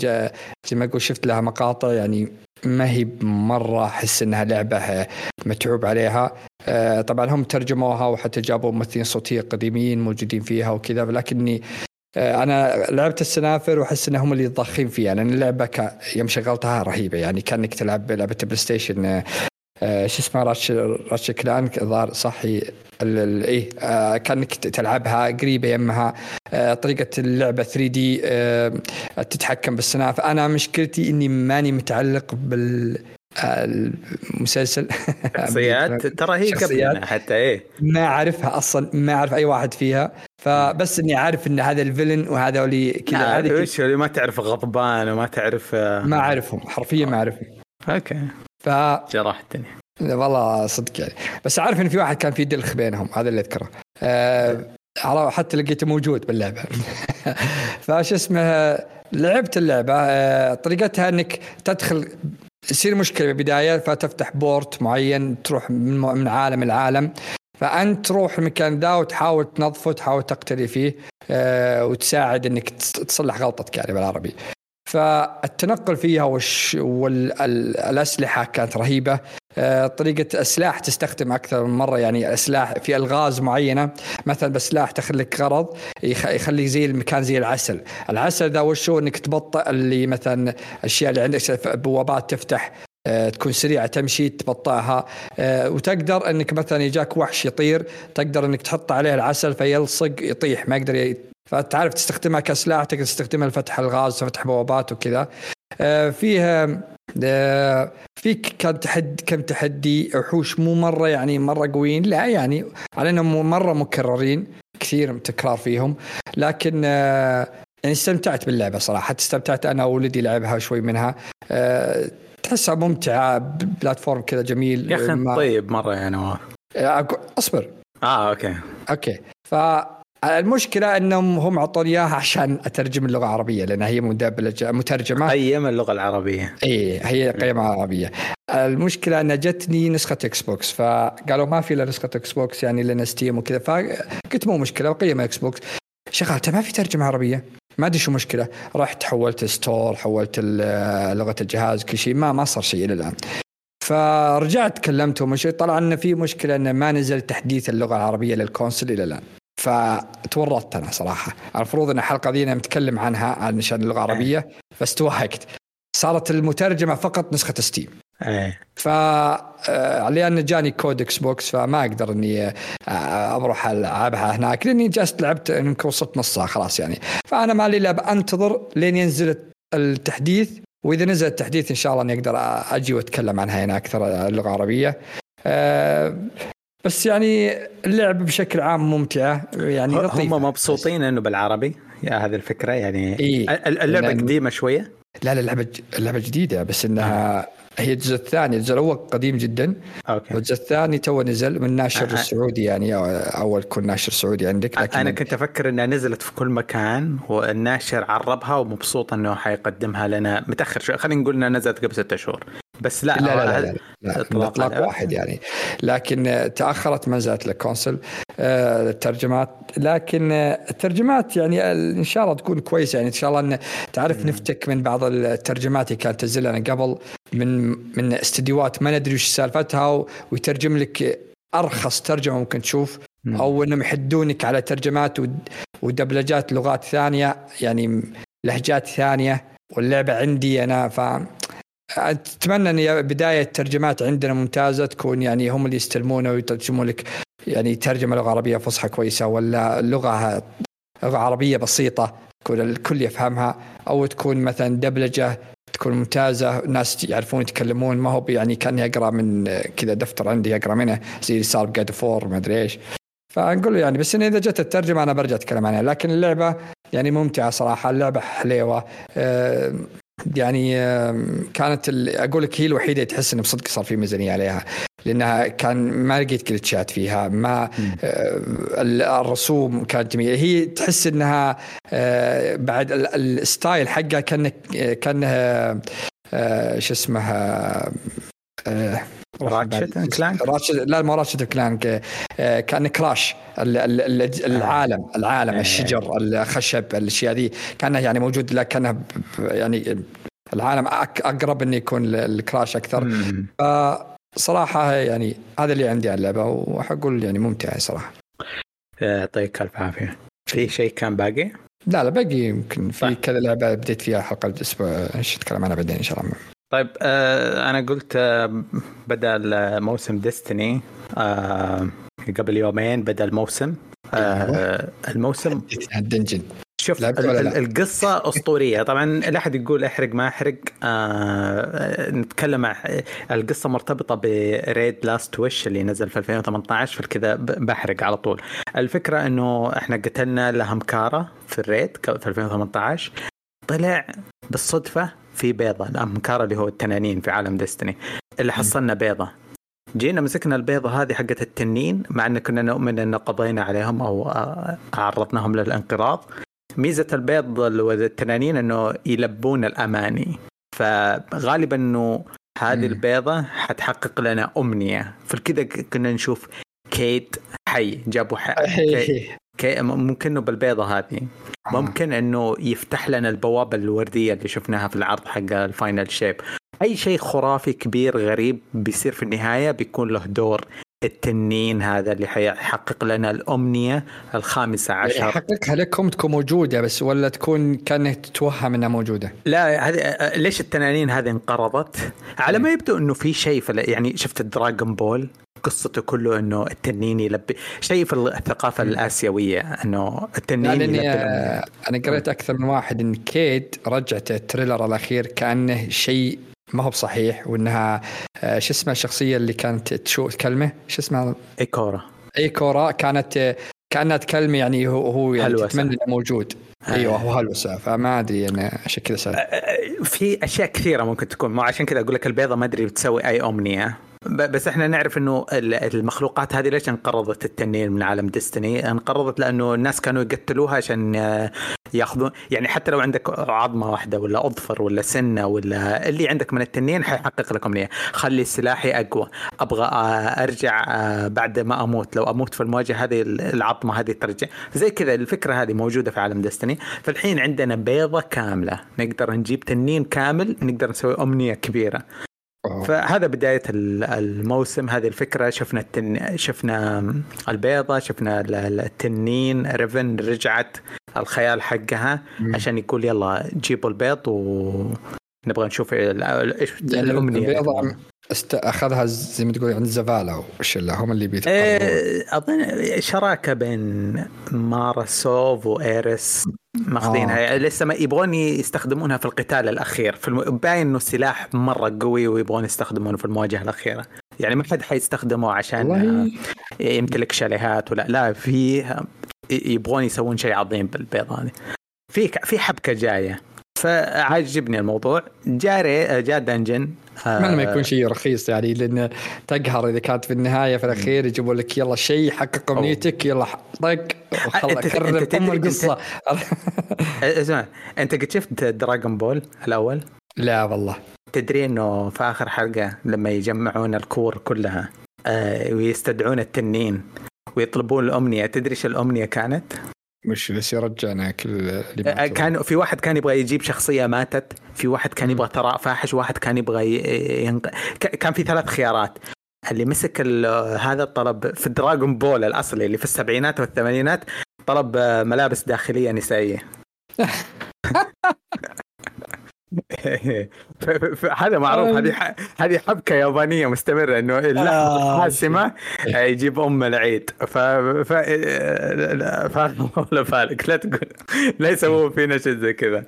زي ما أقول شفت لها مقاطع. يعني ما هي مرة أحس إنها لعبة متعوب عليها. آه، طبعا هم ترجموها وحتى جابوا ممثلين صوتية قديمين موجودين فيها وكذا لكني آه، أنا لعبت السنافر وأحس إنهم اللي ضاخين فيها. لأن اللعبة ك... يوم شغلتها رهيبة. يعني كأنك تلعب لعبة PlayStation شو اسمه Ratchet Ratchet Clank الظاهر صحي إيه آه كأنك تلعبها قريبة يمها. آه طريقة اللعبة 3 دي آه تتحكم بالسنافر أنا مشكلتي إني ماني متعلق بال المسلسل. شخصيات؟ ترى هي قبل حتى إيه. ما أعرفها أصلا ما أعرف أي واحد فيها. فبس إني عارف إن هذا الفيلن وهذا اللي كذا. اللي ما تعرف غضبان وما تعرف ما أعرفهم حرفيا ما أعرفهم. أوكي. ف جرحتني. والله صدق يعني. بس عارف إن في واحد كان في دلخ بينهم هذا اللي أذكره. أه حتى لقيته موجود باللعبة. فش اسمه لعبت اللعبة أه طريقتها إنك تدخل يصير مشكلة بالبداية فتفتح بورت معين تروح من عالم العالم فأنت تروح المكان ذا وتحاول تنظفه تحاول تقتدي فيه أه وتساعد إنك تصلح غلطتك يعني بالعربي. فالتنقل فيها والش والأسلحة كانت رهيبة. آه، طريقة أسلاح تستخدم أكثر من مرة يعني أسلاح في ألغاز معينة. مثلا بسلاح تخليك غرض يخلي زي المكان زي العسل. العسل ذا وشو أنك تبطئ اللي مثلا أشياء اللي عندك بوابات تفتح آه، تكون سريعة تمشي تبطئها. آه، وتقدر إنك مثلا يجاك وحش يطير تقدر إنك تحط عليه العسل فيلصق يطيح ما يقدر فتعرف تستخدمها كسلاح تقدر تستخدمها لفتح الغاز فتح بوابات وكذا. آه، فيها آه، فيك كان تحدي كم تحدي وحوش مو مرة يعني مرة قويين. لا يعني على إنهم مرة مكررين كثير تكرار فيهم. لكن آه، يعني استمتعت باللعبة صراحة. استمتعت أنا وولدي لعبها شوي منها. تحسها ممتعة platform كذا جميل يا أخي طيب مرة نواف أصبر. آه أوكي. أوكي. ف المشكلة أنهم هم اعطوني إياها عشان أترجم اللغة العربية لانها هي مدبلجة مترجمة. قيم اللغة العربية. اي هي قيمة عربية. المشكلة ان جتني نسخة Xbox فقالوا ما في إلا نسخة Xbox يعني لنا Steam وكذا فقلت مو مشكلة قيمة Xbox شغلت ما في ترجمة عربية؟ ما أدري شو مشكلة. رحت حولت store حولت لغة الجهاز كل شيء ما ما صار شيء إلى الآن. فرجعت كلمتهم طلع ان في مشكلة أنه ما نزل تحديث اللغة العربية لل console إلى الآن. فتورطت أنا صراحة. المفروض إن الحلقة ذي نتكلم عنها عن شأن اللغة العربية بس توهقت. صارت المترجمة فقط نسخة Steam إيه. ف آه، لأن جاني كود Xbox فما أقدر إني آه، أروح ألعبها هناك لأني جلست لعبت يمكن وصلت نصها خلاص يعني. فأنا ما لي الا أنتظر لين ينزل التحديث وإذا نزل التحديث إن شاء الله إني أقدر أجي وأتكلم عنها هنا أكثر اللغة العربية. أه بس يعني اللعب بشكل عام ممتعة يعني هم مبسوطين إنه بالعربي. يا هذه الفكرة يعني إيه؟ اللعبة قديمة شوية. لا لا اللعبه اللعبه جديدة بس إنها هي الجزء الثاني. الجزء الأول قديم جدا. أوكي. والجزء الثاني تو نزل من ناشر أه السعودي يعني أول كل ناشر سعودي عندك لكن أنا كنت أفكر إنها نزلت في كل مكان والناشر عربها ومبسوط إنه حيقدمها لنا متأخر شوي. خلينا نقول إنها نزلت قبل ستة شهور. بس لا لا لا, لا, لا, لا, لا اطلاق واحد يعني. لكن تأخرت ما زالت ال console آه، الترجمات لكن الترجمات يعني إن شاء الله تكون كويسة يعني. إن شاء الله إن تعرف نفتك من بعض الترجمات اللي كانت تنزل لنا قبل من من استديوهات ما ندري وش سالفتها ويترجم لك أرخص ترجمة ممكن تشوف أو إنهم يحدونك على ترجمات ودبلجات لغات ثانية يعني لهجات ثانية واللعبة عندي أنا ف أتمنى أن بداية الترجمات عندنا ممتازة تكون يعني هم اللي يستلمونه ويترجموا لك يعني ترجمة لغة عربية فصحى كويسة ولا لغة لغة عربية بسيطة تكون الكل يفهمها أو تكون مثلا دبلجة تكون ممتازة ناس يعرفون يتكلمون ما هو يعني كان يقرأ من كذا دفتر عندي يقرأ منه زي اللي صار بجاد فور ما أدري إيش. فنقول يعني بس إن إذا جت الترجمة أنا برجع أتكلم عنها لكن اللعبة يعني ممتعة صراحة اللعبة حليوة أه يعني كانت أقول لك هي الوحيدة تحس انه بصدق صار في ميزانية عليها لأنها كان ما لقيت glitch ات فيها ما آه الرسوم كانت جميلة. هي تحس إنها آه بعد ال- ال style حقها كانه كأنها آه شو اسمها آه Ratchet and Clank؟ Ratchet لا مو Ratchet Clank. آه، كان Crash. ال- العالم العالم الشجر الخشب الأشياء ذي كأنه يعني موجود لكنه يعني العالم أقرب إنه يكون الكراش أكثر. فصراحة يعني هذا اللي عندي على اللعبة وحقول يعني ممتعة صراحة. يعطيك ألف عافية. في شيء كان باقي؟ لا لا باقي. يمكن في طيب. كذا لعبة بديت فيها الحلقة الأسبوع نتكلم عنها بعدين إن شاء الله. طيب آه أنا قلت آه بدأ موسم ديستني آه قبل يومين بدأ الموسم. آه الموسم ال dungeon شوف؟ القصة أسطورية. طبعا لا أحد يقول أحرق ما أحرق. آه نتكلم عن القصة مرتبطة ب raid Last Wish اللي نزل في 2018 فكذا بحرق على طول. الفكرة إنه إحنا قتلنا ال Ahamkara في ال raid في 2018 طلع بالصدفة في بيضة ال Ahamkara اللي هو التنانين في عالم Destiny اللي حصلنا بيضة. جينا مسكنا البيضة هذه حقت التنين مع إن كنا نؤمن إن قضينا عليهم أو آه، عرضناهم للانقراض. ميزة البيض والتنانين إنه يلبون الأماني. فغالبا إنه هذه. البيضة حتحقق لنا أمنية. فكذا كنا نشوف Cayde حي جابوه حي. ممكن إنه بالبيضة هذه. ممكن إنه يفتح لنا البوابة الوردية اللي شفناها في العرض حق ال Final Shape أي شيء خرافي كبير غريب بيصير في النهاية بيكون له دور. التنين هذا اللي حيحقق لنا الأمنية الخامسة عشر. يحققها لكم تكون موجودة بس ولا تكون كانك تتوهم إنها موجودة؟ لا هذه ليش التنانين هذه انقرضت؟ على ما يبدو إنه في شيء يعني شفت ال Dragon Ball؟ قصته كله إنه التنين يلبي شيء في الثقافة الآسيوية إنه التنين لاني يلبي أنا قريت أكثر من واحد إن Cayde رجعت ال trailer الأخير كأنه شيء ما هو بصحيح وإنها آه، شو اسمها الشخصية اللي كانت تشو تكلمه شو اسمها؟ إيكورا. إي كورا. كانت آه، كأنها تكلمه يعني هو هو يعني هلوسة. تتمنى إنه موجود. أيوه هو هلوسة. فما أدري أنا عشان كذا في أشياء كثيرة ممكن تكون. مو عشان كذا أقول لك البيضة ما أدري بتسوي أي أمنية. بس إحنا نعرف انه ال- المخلوقات هذه ليش انقرضت التنين من عالم ديستني؟ انقرضت لأنه الناس كانوا يقتلوها عشان آه، ياخذون يعني حتى لو عندك عظمة واحدة ولا أظفر ولا سنة ولا اللي عندك من التنين حيحقق لك امنيه خلي سلاحي أقوى. أبغى آه، أرجع آه، بعد ما أموت. لو أموت في المواجهة هذه العظمة هذه ترجع. زي كذا الفكرة هذه موجودة في عالم ديستني. فالحين عندنا بيضة كاملة. نقدر نجيب تنين كامل. نقدر نسوي أمنية كبيرة. فهذا بداية ال- الموسم هذه الفكرة. شفنا التن... شفنا البيضة شفنا ال- ال- التنين ريفن رجعت الخيال حقها عشان يقول يلا جيبوا البيض ونبغى نشوف ال- إيش يعني الأمنية البيضة است... أخذها زي ما تقول عند زفالا وش اللي هم اللي بيتقربون إيه، أظن شراكة بين مارسوف وايرس ماخذينها. آه. لسه ما يبغون يستخدمونها في القتال الأخير. في الم... باين إنه السلاح مرة قوي ويبغون يستخدمونه في المواجهة الأخيرة. يعني ما حد حيستخدمه عشان والله. يمتلك شاليهات ولا لا في يبغون يسوون شيء عظيم بالبيض هذه. في في حبكة جاية. فعجبني الموضوع جاري جاء dungeon اتمنى ما يكون شيء رخيص يعني لأن تقهر إذا كانت في النهاية في الأخير يجيبوا لك يلا شيء حقق امنيتك يلا طق وخلاص أنت- كرر أم القصة اسمع أنت قد شفت Dragon Ball الأول؟ لا والله تدري إنه في آخر حلقة لما يجمعون الكور كلها آه ويستدعون التنين ويطلبون الأمنية تدري إيش الأمنية كانت؟ مش بس رجعنا كل ماتوا. كان في واحد كان يبغى يجيب شخصية ماتت، في واحد كان يبغى ثراء فاحش، واحد كان يبغى ينق... كان في ثلاث خيارات اللي مسك ال- هذا الطلب في دراغون بول الأصلي اللي في السبعينات والثمانينات طلب آه، ملابس داخلية نسائية هذا معروف. هذه هذه حبكة يابانية مستمرة إنه اللحظه آه. الحاسمه آه، يجيب أم العيد. ف ف ف ولا بالك لا تقول لا يسوون فينا شيء زي كذا.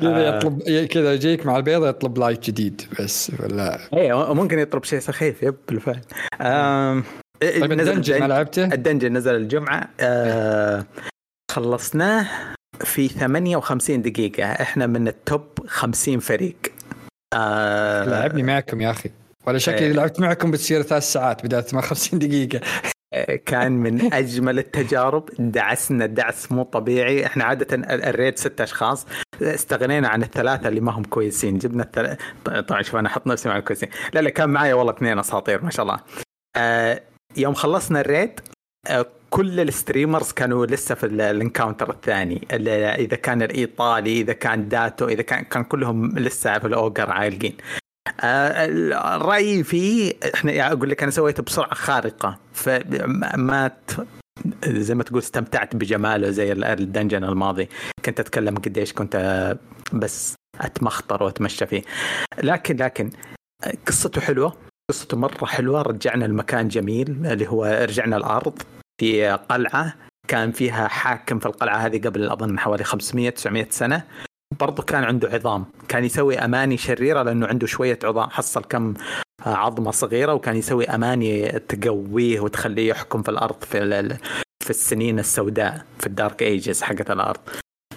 كذا آه. يطلب كذا يجيك مع البيضه يطلب like جديد بس ولا. إيه ممكن يطلب شيء سخيف yep بالفعل. آم، طيب ال dungeon ما لعبته؟ ال dungeon نزل الجمعة. آه، خلصناه. في 58 دقيقة. إحنا من ال top 50 فريق. آه لعبني معكم يا أخي. ولا شكلي لعبت معكم بتصير ثلاث ساعات بدل 58 دقيقة. كان من أجمل التجارب. دعسنا دعس مو طبيعي. إحنا عادة ال raid ست أشخاص. استغنينا عن الثلاثة اللي ما هم كويسين. جبنا الثلاثة طبعا شوف أنا أحط نفسي مع الكويسين. لا لا كان معي والله اثنين أساطير ما شاء الله. آه يوم خلصنا ال raid آه كل ال streamers كانوا لسه في ال encounter الثاني. إذا كان الإيطالي إذا كان Datto إذا كان كان كلهم لسه في ال ogre عالقين. آه رأيي فيه إحنا أقول لك أنا سويته بسرعة خارقة. فما زي ما تقول استمتعت بجماله زي الدنجن الماضي. كنت أتكلم قديش كنت بس أتمخطر وأتمشى فيه. لكن لكن قصته حلوة. قصته مرة حلوة. رجعنا المكان جميل اللي هو رجعنا الأرض. في قلعة كان فيها حاكم في القلعة هذه قبل أظن حوالي 500 900 سنة. برضه كان عنده عظام. كان يسوي أماني شريرة لأنه عنده شوية عظام. حصل كم عظمة صغيرة وكان يسوي أماني تقويه وتخليه يحكم في الأرض في في السنين السوداء في الدارك أيجز حقت الأرض.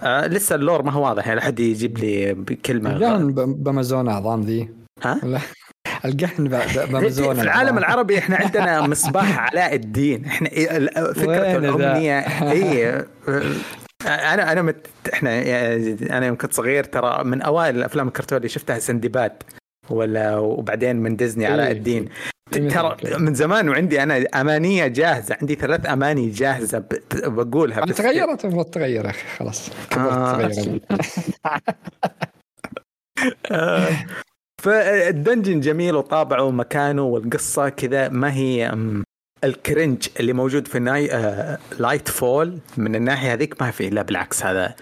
آه لسه اللور ما هو واضح يعني حد يجيب لي كلمه بأمازون اعظام ذي. ها؟ القهن بأمازون. في العالم العربي إحنا عندنا مصباح علاء الدين. إحنا فكرة الأمنية. اي أنا أنا مت... إحنا أنا يوم كنت صغير ترى من أوائل الأفلام الكرتون اللي شفتها سندباد ولا وبعدين من ديزني علاء الدين. ترى من زمان وعندي أنا أمانية جاهزة عندي ثلاث أماني جاهزة بقولها بس. تغيرت؟ المفروض تغير أخي خلاص. آه. فالدنجن جميل وطابعه ومكانه والقصة كذا ما هي ال cringe اللي موجود في ناي آه Lightfall من الناحية هذيك ما في لا بالعكس هذا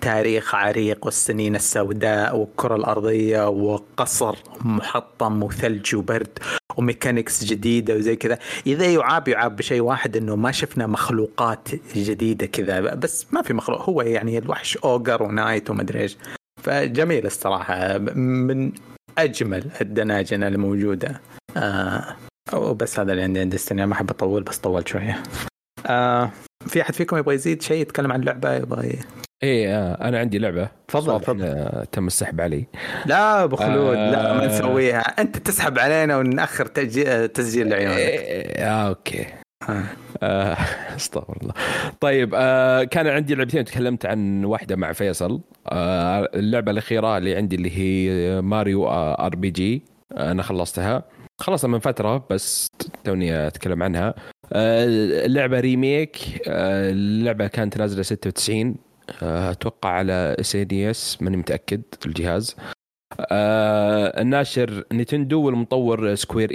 تاريخ عريق والسنين السوداء والكرة الأرضية وقصر محطم وثلج وبرد و mechanics جديدة وزي كذا. إذا يعاب يعاب بشيء واحد أنه ما شفنا مخلوقات جديدة كذا بس ما في مخلوق. هو يعني الوحش ogre و knight ومدري إيش. فجميل الصراحة من أجمل الدناجن الموجودة. آه وبس هذا اللي عندي ديستني ما أحب أطول بس طولت شوية. آه في أحد فيكم يبغى يزيد شيء يتكلم عن لعبة؟ يبغى إيه آه أنا عندي لعبة. تفضل. تفضل تم السحب علي. لا أبو خلود آه لا ما نسويها. أنت تسحب علينا ونأخر تسجيل لعيونك إيه آه أوكي. آه، أستغفر الله. طيب آه كان عندي لعبتين تكلمت عن واحدة مع فيصل. آه اللعبة الأخيرة اللي عندي اللي هي ماريو RPG. أنا خلصتها. خلصها من فترة بس توني أتكلم عنها. آه، اللعبة remake. آه، اللعبة كانت نازلة 96 آه، أتوقع على SNES ماني متأكد الجهاز. الناشر نينتندو والمطور سكوير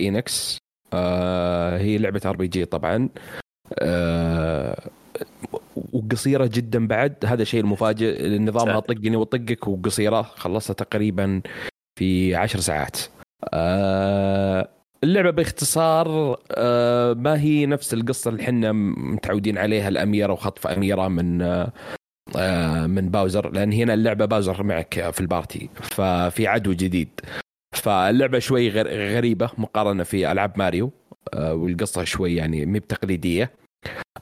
اينكس هي لعبة RPG طبعا. وقصيرة جدا بعد. هذا الشيء المفاجئ نظامها طقني وأطقك وقصيرة خلصتها تقريبا في عشر ساعات. آه اللعبة باختصار آه ما هي نفس القصة اللي إحنا متعودين عليها الأميرة وخطف أميرة من آه من باوزر لأن هنا اللعبة باوزر معك في ال party ففي عدو جديد. فاللعبة شوي غريبة مقارنة في ألعاب ماريو آه والقصة شوي يعني مي بتقليدية.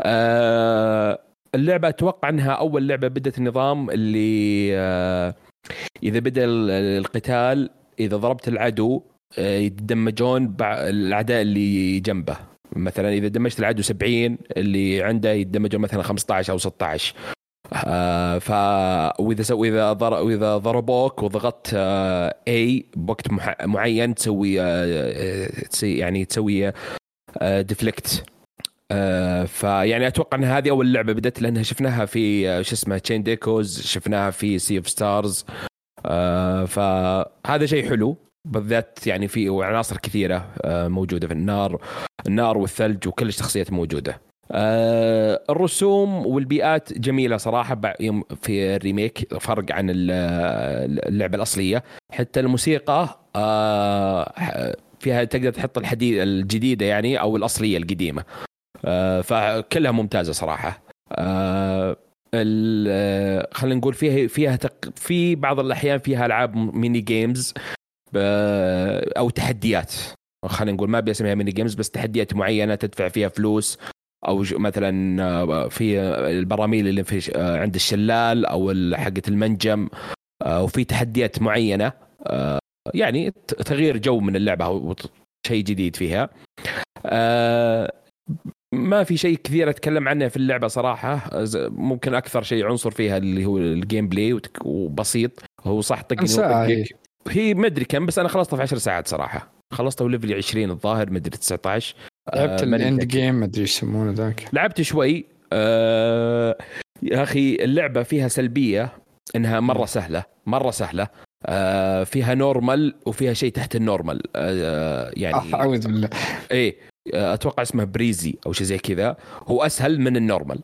آه اللعبة أتوقع أنها أول لعبة بدت النظام اللي آه إذا بدأ القتال إذا ضربت العدو يتدمجون الأعداء اللي جنبه. مثلا إذا دمجت العدو 70 اللي عنده يتدمجون مثلا 15 أو 16 آه ف وإذا سو اذا ضر... وإذا ضربوك وضغطت آه اي بوقت مح... معين تسوي آه يعني تسوي آه deflect آه فيعني أتوقع إن هذه أول لعبة بدت لأنها شفناها في آه شو اسمه Chained Echoes شفناها في Sea of Stars آه فهذا شيء حلو بالذات يعني في عناصر كثيرة آه موجودة في النار النار والثلج وكل الشخصيات موجودة. آه الرسوم والبيئات جميلة صراحة في ال remake فرق عن اللعبة الأصلية. حتى الموسيقى آه فيها تقدر تحط الجديدة يعني أو الأصلية القديمة. آه فكلها ممتازة صراحة. آه خلينا نقول فيها فيها تق... في بعض الأحيان فيها ألعاب mini games ب... أو تحديات. خلينا نقول ما بسميها mini games بس تحديات معينة تدفع فيها فلوس. أو مثلا آه، في البراميل اللي في آه، عند الشلال أو حقه المنجم آه، وفي تحديات معينة يعني تغيير جو من اللعبة شيء جديد فيها. ما في شيء كثير أتكلم عنه في اللعبة صراحة. ممكن أكثر شيء عنصر فيها اللي هو ال gameplay وبسيط. هو صح طق هي, أدري كم بس أنا خلصتها في 10 ساعات صراحة. خلصته level 20 الظاهر مدري 19 لعبت آه الاند جيم ما أدري إيش يسمونه ذاك. لعبت شوي. آه يا أخي اللعبة فيها سلبية إنها مرة سهلة مرة سهلة. آه فيها normal وفيها شيء تحت ال normal آه يعني أعوذ بالله. إيه أتوقع اسمه breezy أو شيء زي كذا. هو أسهل من ال normal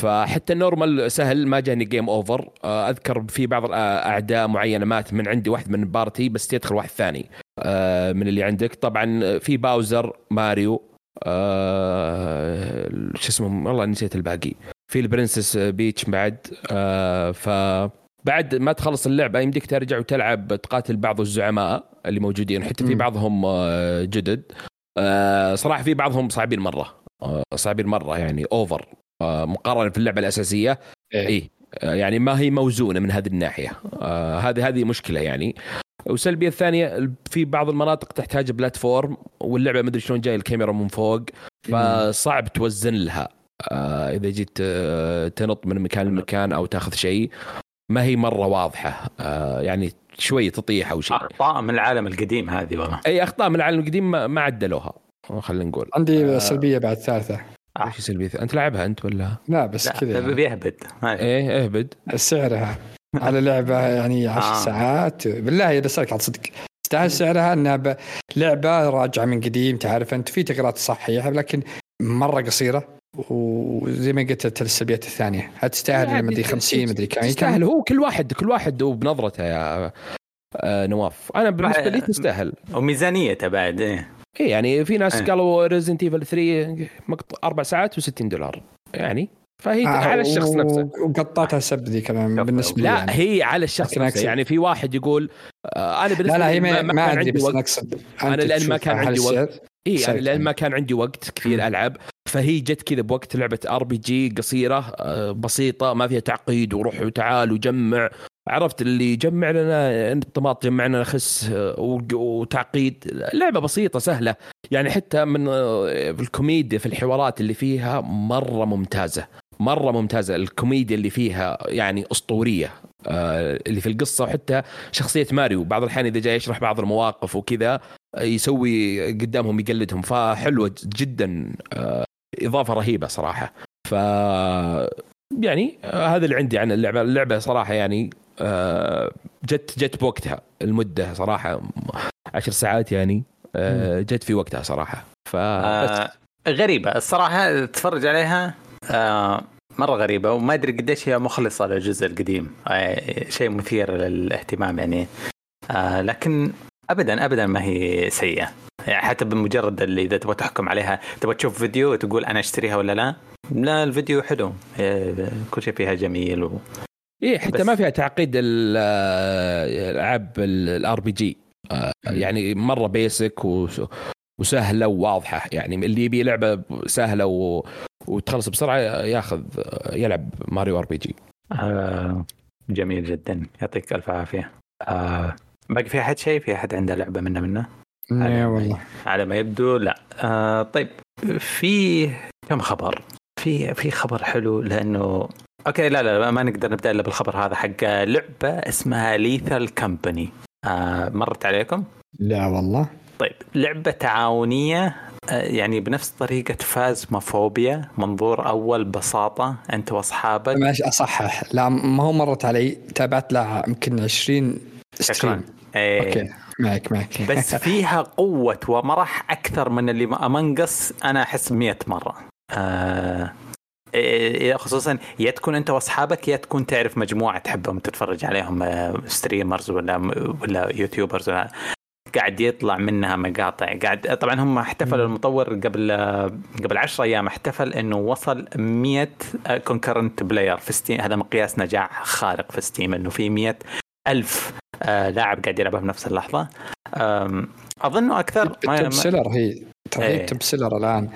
فحتى ال normal سهل ما جاني game over أذكر في بعض الاعداء معينة مات من عندي واحد من party بس يدخل واحد ثاني آه، من اللي عندك. طبعا في باوزر ماريو آه، شو اسمه والله نسيت الباقي. في البرنسس بيتش بعد آه، ف بعد ما تخلص اللعبة يمديك ترجع وتلعب تقاتل بعض الزعماء اللي موجودين. حتى في بعضهم جدد. صراحة في بعضهم صعبين مرة. صعبين مرة يعني over مقارنة في اللعبة الأساسية. اي إيه. يعني ما هي موزونة من هذه الناحية. هذه هذه مشكلة يعني. والسلبية الثانية في بعض المناطق تحتاج platform واللعبة ما أدري شلون جاي الكاميرا من فوق فصعب توزن لها. آه إذا جيت آه تنط من مكان لمكان أو تاخذ شيء ما هي مرة واضحة. آه يعني شوي تطيح أو شيء. أخطاء من العالم القديم هذه والله. أي أخطاء من العالم القديم ما, ما عدلوها خلينا نقول. عندي آه سلبية بعد ثالثة. إيش سلبيه أنت لعبها أنت ولا؟ لا بس كذا بيهبد إيه اهبد سعرها. على لعبة يعني 10 آه. ساعات. بالله إذا سالك على صدق. تستاهل سعرها إنها لعبة راجعة من قديم تعرف أنت في تغييرات صحيحة لكن مرة قصيرة. وزي ما قلت السلبيات الثانية. تستاهل مدري 50 مدري كم؟ تستاهل. هو كل واحد كل واحد وبنظرته يا آه، نواف. أنا بالنسبة لي تستاهل. وميزانيته بعد إيه. إيه يعني في ناس إيه. قالوا Resident Evil 3 أربع ساعات و60 دولار. يعني فهي آه على الشخص نفسه. وقطعتها سب ذي كمان بالنسبة لي لا يعني. هي على الشخص نفسه. يعني في واحد يقول آه أنا بالنسبة لا لا هي ما, ما, عندي بس نقصد أنا لأن ما كان عندي وقت. إي يعني لأن ما كان عندي وقت كثير ألعب. فهي جت كذا بوقت لعبة RPG قصيرة آه، بسيطة ما فيها تعقيد وروح وتعال وجمع. عرفت اللي يجمع لنا طماط جمع لنا خس آه، وتعقيد. لعبة بسيطة سهلة. يعني حتى من آه، الكوميديا في الحوارات اللي فيها مرة ممتازة. مرة ممتازة الكوميديا اللي فيها يعني أسطورية آه اللي في القصة وحتى شخصية ماريو. بعض الأحيان إذا جاي يشرح بعض المواقف وكذا يسوي قدامهم يقلدهم. فحلوة جدا آه إضافة رهيبة صراحة. ف يعني آه هذا اللي عندي عن اللعبة. اللعبة صراحة يعني جت جت بوقتها. المدة صراحة عشر ساعات يعني جت في وقتها صراحة. ف آه غريبة. الصراحة تتفرج عليها آه مرة غريبة وما أدري قديش هي مخلصة للجزء القديم. آه شيء مثير للاهتمام يعني. آه لكن ابدا ابدا ما هي سيئة. يعني حتى بمجرد اللي إذا تبغى تحكم عليها تبغى تشوف فيديو وتقول أنا أشتريها ولا لا؟ لا الفيديو حلو. كل شيء فيها جميل و... إيه حتى بس. ما فيها تعقيد الألعاب ال RPG. يعني مرة basic وسهلة وواضحة. يعني اللي يبي لعبه سهلة و... وتخلص بسرعة ياخذ يلعب ماريو RPG. آه جميل جدا. يعطيك ألف عافية. آه باقي في أحد شيء؟ في أحد عنده لعبة منه منه؟ لا والله. على ما يبدو لا. آه طيب في كم خبر؟ في في خبر حلو لأنه أوكي لا لا ما نقدر نبدأ إلا بالخبر هذا حق لعبة اسمها Lethal Company آه مرت عليكم؟ لا والله. طيب لعبة تعاونية آه، يعني بنفس طريقة Phasmophobia منظور أول بساطة أنت وأصحابك. ماشي أصحح. لا ما هو مرت علي تابعت لها يمكن 20 stream. إيه. okay. معك معك بس فيها قوة ومرح أكثر من اللي أمنقص أنا أحس 100 مرة. آه إيه، خصوصا يا تكون أنت وأصحابك يا تكون تعرف مجموعة تحبهم تتفرج عليهم streamers آه، ولا ولا YouTubers ولا قاعد يطلع منها مقاطع. قاعد طبعا هم احتفلوا المطور قبل قبل 10 أيام احتفل إنه وصل 100 concurrent player في ستيم هذا مقياس نجاح خارق في ستيم إنه في 100 ألف آه، لاعب قاعد يلعبها في نفس اللحظة. اظنه أكثر top seller هي ترى هي top seller الآن.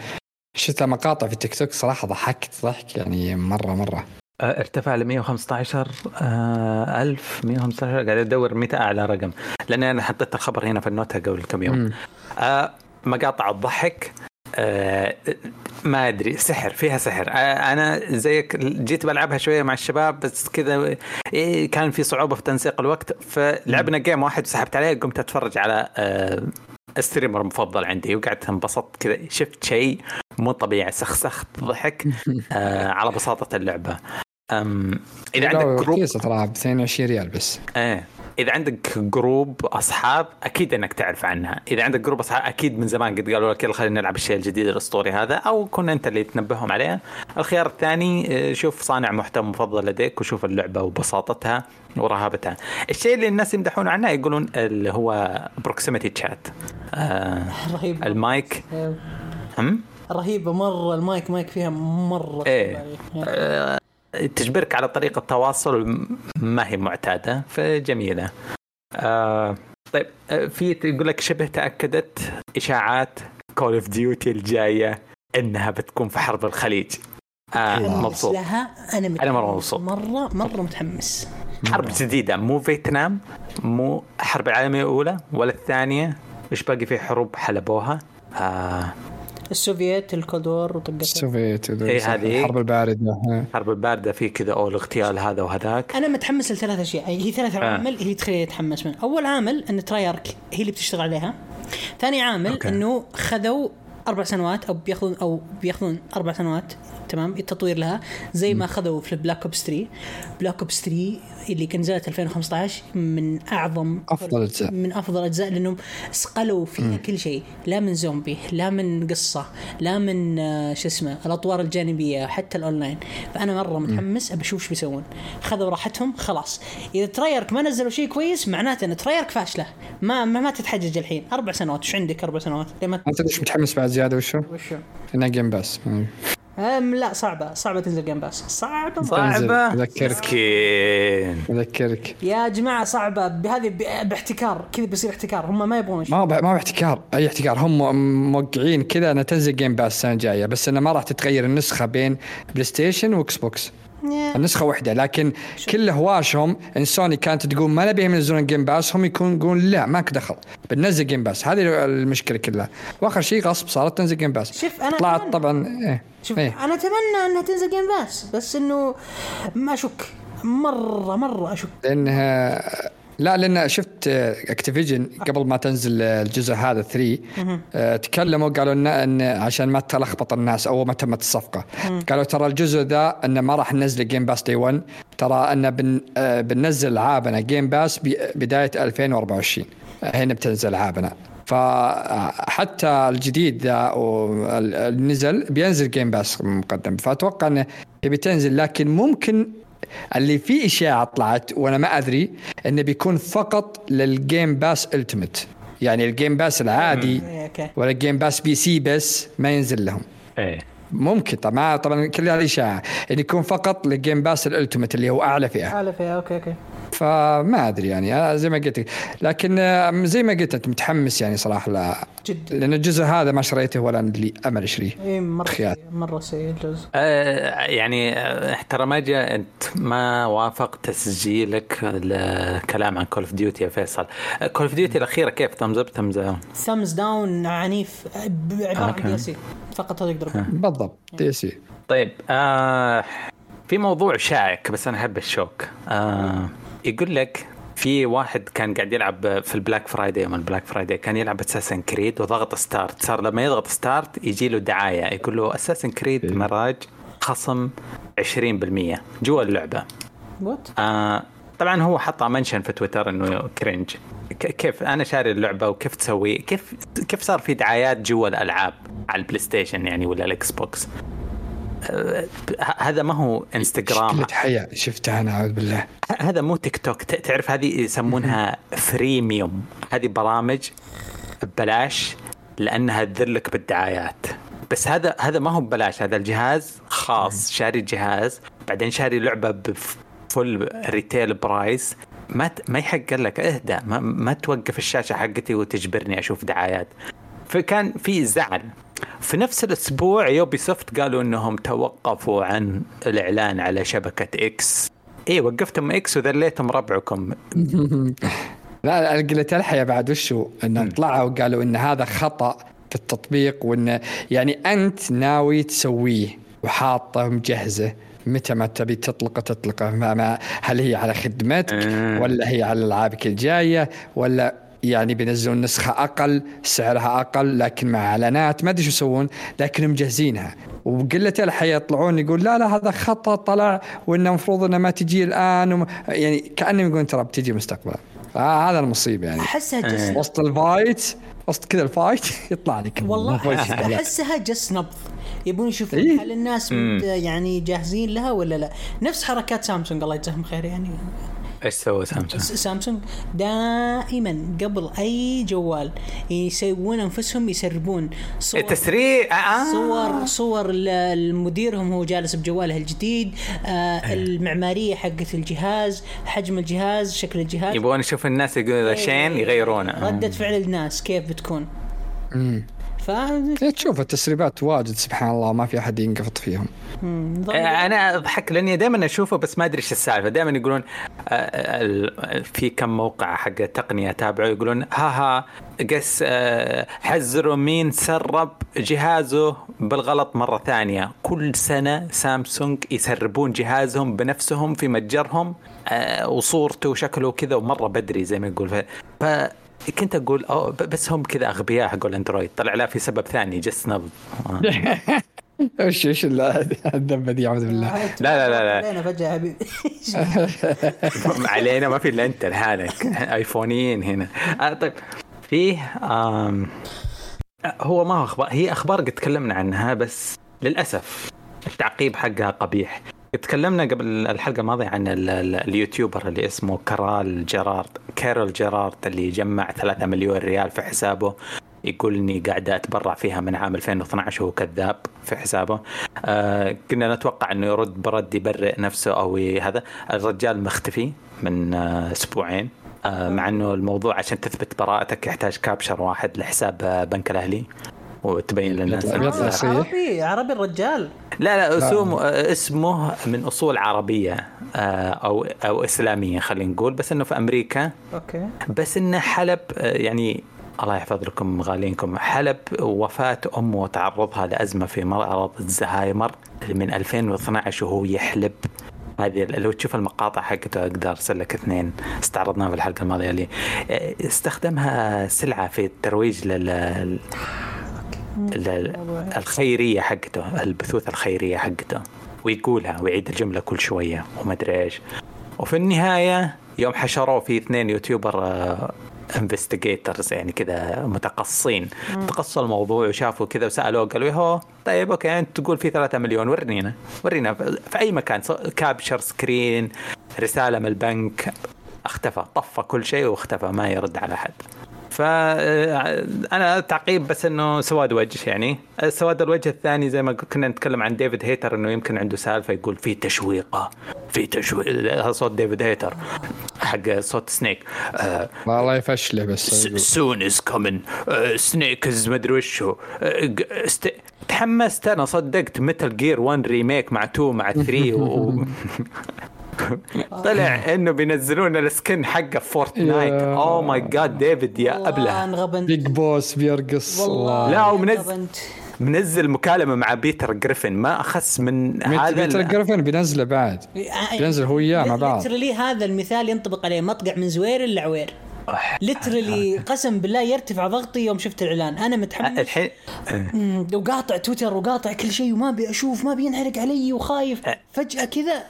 شفت مقاطع في تيك توك صراحة ضحكت ضحك يعني مرة مرة. ارتفع ل 115 آه، ألف 115 قاعد أدور متى أعلى رقم لأن أنا حطيت الخبر هنا في النوتة قبل كم يوم. آه، مقاطع الضحك آه، ما أدري سحر فيها سحر. آه، أنا زيك جيت بلعبها شوية مع الشباب بس كذا إيه كان في صعوبة في تنسيق الوقت فلعبنا game واحد وسحبت عليه قمت أتفرج على آه، ال streamer المفضل عندي وقعدت انبسطت كذا شفت شيء مو طبيعي سخسخت ضحك آه، على بساطة اللعبة. أم إذا عندك جروب رخيصه ترى ب 22 ريال بس. إيه. إذا عندك group أصحاب أكيد إنك تعرف عنها. إذا عندك group أصحاب أكيد من زمان قد قالوا لك يلا خلينا نلعب الشيء الجديد الاسطوري هذا. أو كن أنت اللي تنبههم عليه. الخيار الثاني آه، شوف صانع محتوى مفضل لديك وشوف اللعبة وبساطتها ورهابتها. الشيء اللي الناس يمدحون عنه يقولون اللي هو proximity chat آه رهيب. المايك. هم؟ رهيبة مرة ال mic mic فيها مرة إيه. تجبرك على طريقة تواصل ما هي معتادة فجميلة. آه طيب آه، في يقول لك شبه تأكدت إشاعات Call of Duty الجاية إنها بتكون في حرب الخليج. آه مبسوط. لها أنا متحمس أنا مرة مبسوط. مره مرة متحمس. حرب جديدة مو فيتنام مو الحرب العالمية الأولى ولا الثانية. إيش باقي في حروب حلبوها؟ آه السوفييت الكودور وطقتها السوفيت إيه هذه. الحرب الباردة. الحرب الباردة في كذا أو الاغتيال هذا وهذاك أنا متحمس لثلاث أشياء هي ثلاث آه. عوامل هي تخليني أتحمس منها أول عامل إن ترايرك هي اللي بتشتغل عليها ثاني عامل أوكي. إنه خذوا أربع سنوات أو بياخذون أو بياخذون أربع سنوات تمام التطوير لها زي ما اخذوا في Black Ops 3 Black Ops 3 اللي كان نزلت 2015 من أعظم أفضل أجزاء. من أفضل أجزاء لأنهم صقلوا فيها كل شيء. لا من زومبي لا من قصة لا من آه، شو اسمه الأطوار الجانبية حتى الأونلاين. فأنا مرة متحمس أبي أشوف إيش بيسوون. خذوا راحتهم خلاص. إذا Treyarch ما نزلوا شيء كويس معناته إن Treyarch فاشله ما ما, ما تتحجج الحين. أربع سنوات وش عندك أربع سنوات؟ ما انت ليش متحمس بعد زيادة وشو؟ وشو؟ انها جيم باس أم لا صعبة صعبة تنزل Game Pass صعبة. صعبة. أذكرك. مسكين. أذكرك. يا جماعة صعبة. بهذه ب- باحتكار. كذا بيصير احتكار. هم ما يبغون شيء. ما ما هو احتكار. أي احتكار. هم موقعين كذا انها تنزل Game Pass السنة الجاية بس انه ما راح تتغير النسخة بين PlayStation و Xbox يا. النسخة واحدة لكن كل هواشهم إن سوني كانت تقول ما نبيهم ينزلون Game Pass هم يكون يقولون لا ماك دخل بننزل Game Pass هذه المشكلة كلها. وآخر شيء غصب صارت تنزل Game Pass شوف، أنا طلعت أتمنى. طبعا إيه شوف إيه. أنا أتمنى إنها تنزل Game Pass بس إنه ما أشك مرة مرة أشك. لأنها لا لأن شفت Activision قبل ما تنزل الجزء هذا 3 آه، تكلموا قالوا ان إن عشان ما تلخبط الناس أول ما تمت الصفقة. قالوا ترى الجزء ذا إن ما راح ننزل Game Pass day 1 ترى إن آه، بننزل العابنا Game Pass بداية 2024 آه، هنا بتنزل العابنا فحتى الجديد ذا نزل بينزل Game Pass مقدم. فأتوقع انه تبي تنزل لكن ممكن اللي فيه اشاعه طلعت وأنا ما أدري إنه بيكون فقط لل Game Pass Ultimate يعني ال Game Pass العادي إيه، ولا ال Game Pass PC بس ما ينزل لهم. إيه. ممكن طبعا طبعا كل هذه اشاعه انه يكون فقط لل Game Pass ال Ultimate اللي هو أعلى فئة. على فيها okay okay. فما أدري يعني أنا زي ما قلت لك. لكن آه، زي ما قلت أنت متحمس يعني صراحة لا جدا لأن الجزء هذا ما شريته ولا لي أمل اشتريه اي مرة خيال. سيء مرة سيء الجزء. آه، يعني آه، ترى ما جاء أنت ما وافق تسجيلك الكلام عن Call of Duty يا فيصل. Call of Duty الأخيرة كيف؟ thumbs up thumbs thumbs down عنيف عبارة عن. DLC فقط هذا يقدر. بالضبط DLC طيب آه في موضوع شائك بس أنا أحب الشوك. آه يقول لك في واحد كان قاعد يلعب في ال Black Friday يوم ال Black Friday كان يلعب Assassin's Creed وضغط start. صار لما يضغط start يجي له دعاية يقول له Assassin's Creed Mirage خصم 20% جوا اللعبة. what آه طبعا هو حطها mention في تويتر إنه cringe ك- كيف أنا شاري اللعبة وكيف تسوي؟ كيف كيف صار في دعايات جوا الألعاب على ال PlayStation يعني ولا ال Xbox هذا ما هو انستغرام قلة حياة شفتها أنا أعوذ بالله. هذا مو تيك توك تعرف هذه يسمونها freemium هذه برامج ببلاش لأنها تذلك بالدعايات. بس هذا هذا ما هو ببلاش. هذا الجهاز خاص شاري جهاز بعدين شاري لعبة ب full retail price ما ما يحق لك اهدى ما, ما توقف الشاشة حقتي وتجبرني أشوف دعايات. فكان في زعل. في نفس الأسبوع يوبي سوفت قالوا إنهم توقفوا عن الإعلان على شبكة إكس. إيه وقفتم إكس وذليتم ربعكم. لا قلة الحياة بعد وشو؟ إن طلعوا وقالوا إن هذا خطأ في التطبيق وإن يعني أنت ناوي تسويه وحاطه مجهزه متى ما تبي تطلقه تطلقه. ما ما هل هي على خدمتك. ولا هي على ألعابك الجاية ولا يعني بينزلون نسخة أقل سعرها أقل لكن مع إعلانات ما أدري شو يسوون لكن مجهزينها. وبقله الحياة يطلعون يقول لا لا هذا خطا طلع وإنه المفروض إنه ما تجي الآن وم... يعني كأنهم يقولون ترى بتجي مستقبلا آه هذا المصيبة يعني. أحسها just وسط ال fight وسط كذا ال fight يطلع لك والله. أحسها جس نبض. يبون يشوفون إيه. هل الناس يعني جاهزين لها ولا لا. نفس حركات سامسونج الله يجزاهم خير يعني. إيش سوى سامسونج؟ سامسونج دائما قبل أي جوال يسوون أنفسهم يسربون صور التسريع آه. صور صور ال- المديرهم هو جالس بجواله الجديد آه المعمارية حقت الجهاز حجم الجهاز شكل الجهاز. يبغون يشوف الناس يقولوا شين يغيرونه. ردة فعل الناس كيف بتكون. ف إيه، تشوف التسريبات واجد سبحان الله ما في أحد ينقفط فيهم. آه، أنا أضحك لأني دائما أشوفه بس ما أدري إيش السالفة. دائما يقولون آه، ال- في كم موقع حق تقنيه تابعه يقولون ها ها قس آه، حذروا مين سرب جهازه بالغلط مرة ثانية. كل سنة سامسونج يسربون جهازهم بنفسهم في متجرهم آه، وصورته وشكله كذا ومرة بدري زي ما يقول. ف كنت أقول ب- بس هم كذا أغبياء حقوا الاندرويد طلع لا في سبب ثاني جس نبض آه. إيش إيش ال- الذبه دي؟ أعوذ بالله. لا، لا، لا، لا. علينا فجأة حبيبي. علينا ما في الا انت لحالك آيفونيين هنا. آه طيب. فيه آم هو ما هو أخبار هي أخبار قد تكلمنا عنها بس للأسف التعقيب حقها قبيح. تكلمنا قبل الحلقة الماضية عن ال- ال- ال YouTuber اللي اسمه كارال جيرارد كارول جيرارد اللي جمع 3 مليون ريال في حسابه. يقول إني قاعد أتبرع فيها من عام 2012 وهو كذاب في حسابه. آه كنا نتوقع إنه يرد برد يبرئ نفسه أو هذا. الرجال مختفي من آه أسبوعين. آه مع إنه الموضوع عشان تثبت براءتك يحتاج capture واحد لحساب آه بنك الأهلي. وتبين للناس لا. عربي عربي الرجال. لا اسمه اسمه من أصول عربية آه، أو أو إسلامية خلينا نقول. بس إنه في أمريكا. أوكي. بس إنه حلب آه، يعني الله يحفظ لكم غالينكم حلب وفاة أمه وتعرضها لأزمة في مرض الزهايمر من 2012 وهو يحلب. هذه لو تشوف المقاطع حقته أقدر ارسل لك اثنين. استعرضناها في الحلقة الماضية اللي آه، استخدمها سلعة في الترويج لل الخيرية حقته البثوث الخيرية حقته. ويقولها ويعيد الجملة كل شوية وما أدري إيش. وفي النهاية يوم حشروه في اثنين YouTuber investigators يعني كذا متقصين. تقصوا الموضوع وشافوا كذا وسألوه قالوا هو طيب okay أنت تقول في 3 مليون ورينا ورينا. في أي مكان capture screen رسالة من البنك اختفى طفى كل شيء واختفى ما يرد على أحد. فانا تعقيب بس إنه سواد وجه يعني. سواد الوجه الثاني زي ما كنا نتكلم عن ديفيد هيتر إنه يمكن عنده سالفة يقول في تشويقة في تشويق هذا صوت ديفيد هيتر حق صوت سنيك. آه والله يفشله بس soon is coming سنيك is مدري وشو. آه، تحمست أنا صدقت ميتل جير 1 remake مع 2 مع 3 و... طلع إنه بينزلون ال skin حقه في فورتنايت. oh my god ديفيد يا والله أبلة. انغبنت. بيج بوس بيرقص. والله لا، ومنزل-. منزل مكالمة مع بيتر جريفن. ما أخس من هذا بيتر جريفن بينزله بعد. بينزل هو وياه مع بعض. literally هذا المثال ينطبق عليه. مطقع من زوير إلا عوير. literally قسم بالله يرتفع ضغطي يوم شفت الإعلان. أنا متحمس. الحين وقاطع تويتر وقاطع كل شيء وما أبي أشوف ما بينحرق علي وخايف. فجأة كذا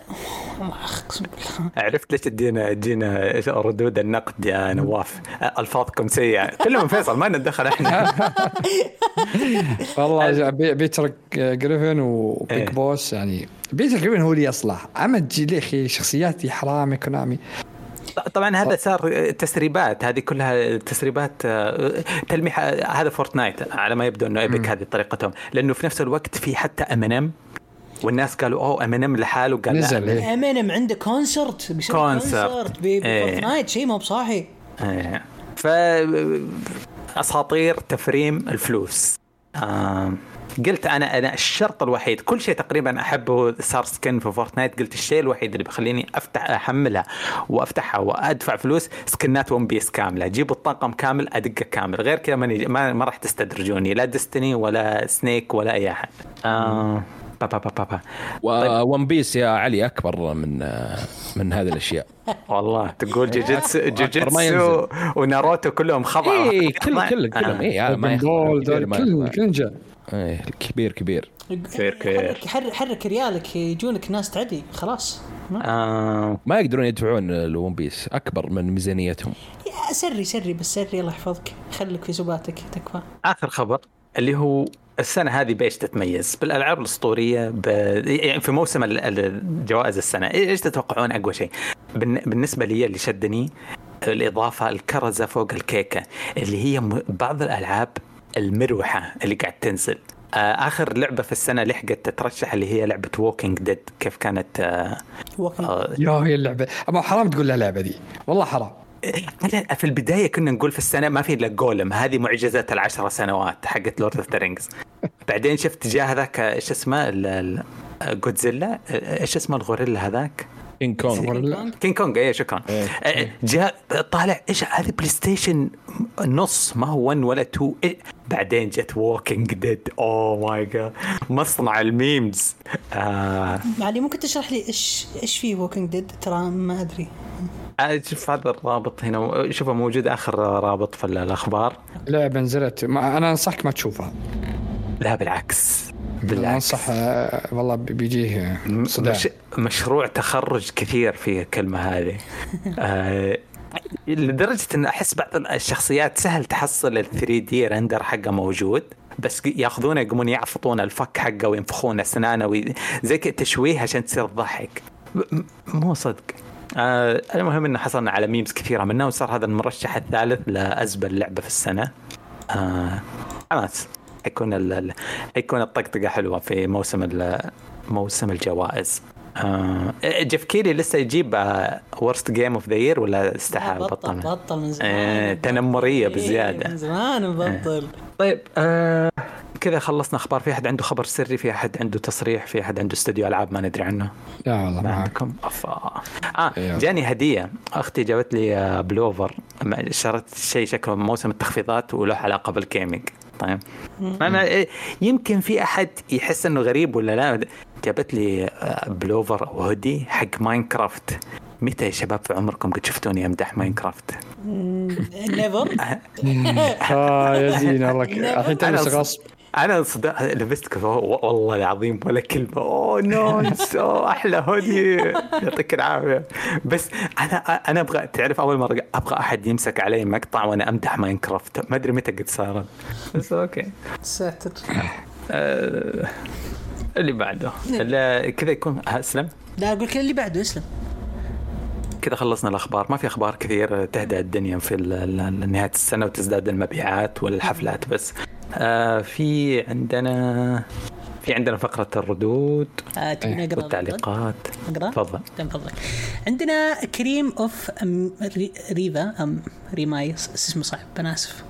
أقسم بالله. عرفت ليش تجينا تجينا ردود النقد يا نواف؟ ألفاظكم سيئة. كلهم فيصل ما ندخل إحنا. والله جا- بي- بيتر جريفن وبيج إيه. بوس يعني بيتر جريفن هو اللي يصلح. أما تجي لي أخي شخصيات يا حرامي كونامي. طبعا هذا صار تسريبات هذه كلها تسريبات آه، تلميح آه، هذا فورتنايت على ما يبدو إنه ايبك هذه طريقتهم لأنه في نفس الوقت في حتى ام ان ام والناس قالوا أوه ام ان ام لحاله قال لا نزل. امينيم عنده concert بيسوي concert. إيه. بفورتنايت شيء مو بصاحي إيه. ف أساطير تفريم الفلوس آه قلت أنا أنا الشرط الوحيد كل شيء تقريبا أحبه صار skin في فورتنايت قلت الشيء الوحيد اللي بيخليني أفتح أحملها وأفتحها وأدفع فلوس skin ات ون بيس كاملة. جيبوا الطاقم كامل أدقة كامل. غير كذا ماني ما, ما راح تستدرجوني. لا ديستني ولا سنيك ولا أي أحد. آه بابا بابا بابا ون بيس يا علي أكبر من من هذه الأشياء. والله تقول جوجيتسو ما جوجيتسو. وناروتو كلهم خضعوا اي كل كل كلهم اي ما بول إيه، كبير كبير. كبير كبير. حرك, حرك, ريالك يجونك ناس تعدي خلاص. ما- آه. ما يقدرون يدفعون الون بيس أكبر من ميزانيتهم. يا سري سري بس سري الله يحفظك. خليك في سباتك تكفى. آخر خبر اللي هو السنة هذه بإيش تتميز؟ بالألعاب الأسطورية ب... يعني في موسم ال- ال- الجوائز السنة. إيش تتوقعون؟ أقوى شيء؟ بالن- بالنسبة لي اللي شدني الإضافة الكرزة فوق الكيكة اللي هي بعض الألعاب المروحة اللي قاعد تنزل. آه، آخر لعبة في السنة لحقت تترشح اللي هي لعبة ووكينج ديد كيف كانت؟ آه، آه، يا هي اللعبة. اما حرام تقول لها اللعبه دي. والله حرام. لا، في البداية كنا نقول في السنة ما في إلا جولم هذه معجزه العشر سنوات حقت لورد اوف ذا رينجز بعدين شفت جاء هذاك إيش اسمه؟ جودزيلا إيش اسمه الغوريلا هذاك؟ كينج كونغ ولا كينج كونج إيه شكرا جاء طالع إيش هذه بلاي ستيشن نص؟ ما هو 1 ولا 2 إيه؟ بعدين جت ووكينج ديد oh my god مصنع ال memes. آه. علي ممكن تشرح لي إيش إيش في ووكينج ديد ترى ما أدري. آه، شوف هذا الرابط هنا. شوفه موجود آخر رابط في الأخبار. لعبه نزلت ما أنا أنصحك ما تشوفها. لا بالعكس. بالعكس. انصح آه، والله بيجيه صداع. مش مشروع تخرج كثير في الكلمة هذه. آه لدرجة إن أحس بعض الشخصيات سهل تحصل ال 3D render حقه موجود بس ياخذونه يقومون يعفطون الفك حقه وينفخون اسنانه وي... زي كذا تشويه عشان تصير تضحك مو صدق. آه المهم إنه حصلنا على memes كثيرة منه وصار هذا المرشح الثالث لأزبل لعبة في السنة. آه خلاص. حيكون ال... ال- حيكون الطقطقة حلوة في موسم ال... موسم الجوائز. آه جيف كيلي لسه يجيب worst game of the year ولا استحى بطل بطل. بطل من زمان آه تنمرية إيه، بزيادة. من زمان مبطل طيب آه كذا خلصنا أخبار. في أحد عنده خبر سري؟ في أحد عنده تصريح؟ في أحد عنده استوديو ألعاب ما ندري عنه؟ لا والله ما عندكم أفا. آه أيوه. جاني هدية. أختي جابت لي آه، بلوفر. شريت شيء شكله موسم التخفيضات وله علاقة بال gaming طيب. ما ما إيه، يمكن في أحد يحس إنه غريب ولا لا؟ جابت لي آه، بلوفر أو هودي حق ماينكرافت. متى يا شباب في عمركم قد شفتوني امدح ماينكرافت؟ never آه يا زين والله الحين تلبس غصب؟ أنا صدق لبست كذا و- والله العظيم ولا كلمة. أوه nice اوه أحلى هودي يعطيك العافية. بس أنا أنا أبغى تعرف أول مرة أبغى أحد يمسك علي مقطع وأنا أمدح ماينكرافت ما أدري متى قد صارت. بس okay ساتر. آه اللي بعده. لا، كذا يكون أسلم. لا أقول كذا اللي بعده أسلم. كذا خلصنا الأخبار. ما في أخبار كثير تهدأ الدنيا في نهاية السنة وتزداد المبيعات والحفلات بس. آه في عندنا في عندنا فقرة الردود. آه، نقرأ؟ والتعليقات. نقرأ؟ تفضل. تم فضلك عندنا كريم اوف ريفا ام ريماي اسمه صعب أنا آسف.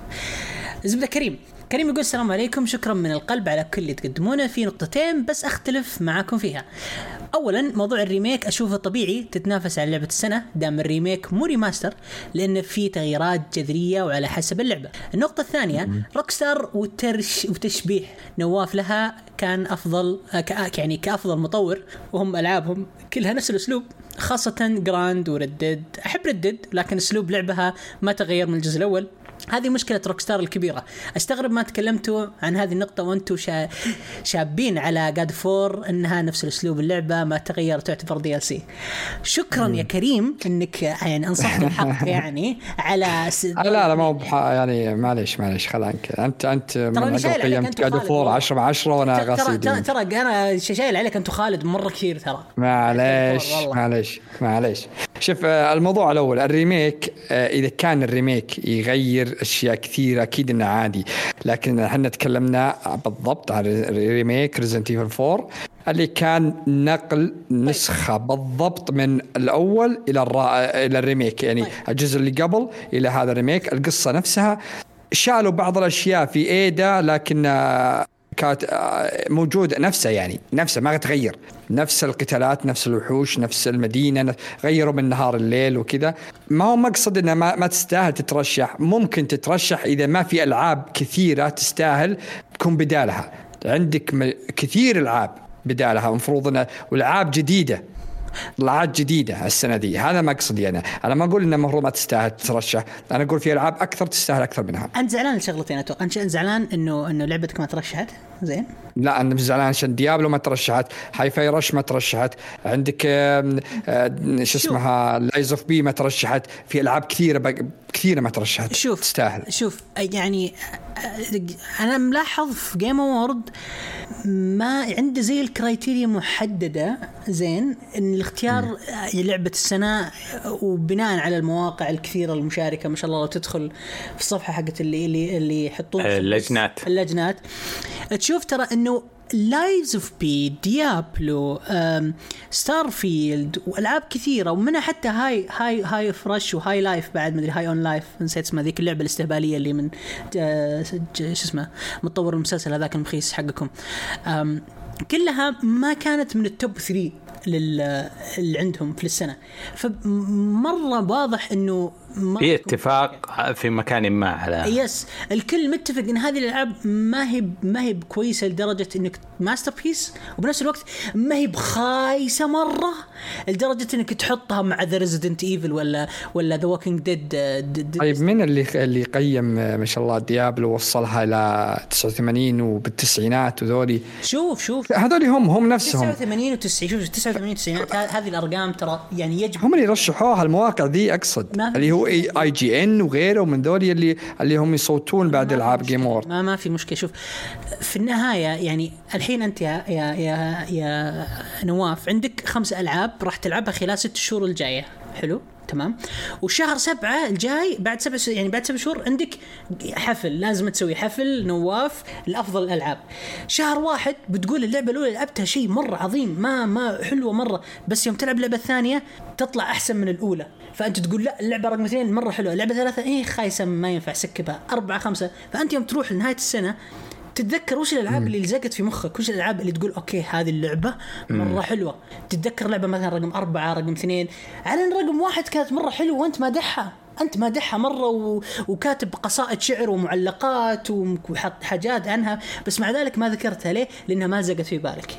زبدة كريم. كريم يقول السلام عليكم شكرا من القلب على كل اللي تقدمونه. في نقطتين بس أختلف معاكم فيها. اولا موضوع ال remake أشوفه طبيعي تتنافس على لعبة السنة دام ال remake مو remaster لأن في تغييرات جذرية وعلى حسب اللعبة. النقطة الثانية روكستار وترش وتشبيح نواف لها كان أفضل يعني كأفضل مطور وهم ألعابهم كلها نفس الأسلوب. خاصة جراند وردد. أحب ردد لكن أسلوب لعبها ما تغير من الجزء الأول. هذه مشكلة روكستار الكبيرة. أستغرب ما تكلمتوا عن هذه النقطة وأنتم شا... شابين على جاد فور إنها نفس الأسلوب اللعبة ما تغير تعتبر DLC شكرا يا كريم إنك يعني انصفت الحق يعني على س... لا لا ما هو بح- يعني معليش معليش خلانك. أنت أنت من قيمت وخالد فور والله. 10 ب 10 وأنا ترى ترى ترى, أنا شايل عليك أنت وخالد مرة كثير ترى. معليش. معليش معليش. شوف آه، الموضوع الأول ال remake آه، إذا كان ال remake يغير أشياء كثيرة أكيد إنه عادي. لكن إحنا تكلمنا بالضبط عن remake ريزدنت ايفل 4 اللي كان نقل نسخة بالضبط من الأول إلى الرا... إلى ال remake. يعني طيب. الجزء اللي قبل إلى هذا ال remake. القصة نفسها شالوا بعض الأشياء في ايدا لكن كانت آه، موجودة نفسها يعني نفسها ما تغير. نفس القتالات نفس الوحوش نفس المدينة غيروا من نهار الليل وكذا. ما هو مقصد إنها ما, ما تستاهل تترشح. ممكن تترشح إذا ما في ألعاب كثيرة تستاهل تكون بدالها. عندك كثير ألعاب بدالها. المفروض إنها والعاب جديدة. طلعات جديدة السنة دي. هذا مقصدي أنا أنا ما أقول انها المفروض ما تستاهل تترشح. أنا أقول في ألعاب أكثر تستاهل أكثر منها. أنت زعلان لشغلتين أتوقع. أنت زعلان إنه إنه لعبتك ما ترشحت؟ زين. لا أنا زعلان. عشان ديابلو ما ترشحت هاي فاي رش ما ترشحت. عندك آه، شو اسمها؟ لايز اوف بي ما ترشحت. في ألعاب كثيرة كثيرة ما ترشحت شوف تستاهل. شوف يعني أنا ملاحظ في جيم اوورد ما عنده زي ال criteria محددة زين إن الاختيار لعبة السنة وبناء على المواقع الكثيرة المشاركة ما شاء الله لو تدخل في الصفحة حقت اللي اللي اللي يحطون اللجنات. اللجنات. تشوف ترى إنه لايز اوف بي ديابلو ستار فيلد وألعاب كثيرة ومنها حتى هاي هاي هاي فاي رش وهاي لايف بعد مدري هاي اون لايف نسيت اسمها ذيك اللعبة الاستهبالية اللي من آه، شو اسمه مطور المسلسل هذاك المخيس حقكم. كلها ما كانت من ال top 3 لل اللي عندهم في السنة. فمرة واضح إنه في اتفاق في مكان ما على yes الكل متفق إن هذه الألعاب ما هي ما هي كويسه لدرجة إنك masterpiece وبنفس الوقت ما هي بخايسة مرة لدرجة إنك تحطها مع ذا ريزدنت ايفل ولا ولا ذا ووكينج ديد طيب من اللي اللي قيم آه، ما شاء الله ديابلو وصلها إلى 89 وبالتسعينات وذولي؟ شوف شوف. هذول هم هم نفسهم. 89 و90 شوف 89 و90 هذه الأرقام ترى يعني يجب هم اللي رشحوها المواقع ذي أقصد. اللي هو IGN وغيره من ذولي اللي اللي هم يصوتون بعد العاب جيم وورد ما ما في مشكلة. شوف في النهاية يعني الحين أنت يا يا يا, يا نواف عندك خمس ألعاب راح تلعبها خلال ست شهور الجاية. حلو؟ تمام؟ وشهر سبعة الجاي بعد سبع يعني بعد سبع شهور عندك حفل لازم تسوي حفل نواف لأفضل الألعاب. شهر واحد بتقول اللعبة الأولى لعبتها شيء مرة عظيم ما ما حلوة مرة بس يوم تلعب اللعبه الثانية تطلع أحسن من الأولى. فأنت تقول لا اللعبة رقم اثنين مرة حلوة اللعبة ثلاثة إيه خايسة ما ينفع سكبها. أربعة خمسة فأنت يوم تروح لنهاية السنة تتذكر وش الألعاب اللي لزقت في مخك؟ وش الألعاب اللي تقول أوكي هذه اللعبة مرة حلوة. تتذكر لعبة مثلا رقم أربعة رقم اثنين؟ على رقم واحد كانت مرة حلوة وأنت مادحها أنت مادحها مرة و... وكاتب قصائد شعر ومعلقات وحط حاجات عنها بس مع ذلك ما ذكرتها ليه؟ لأنها ما زقت في بالك.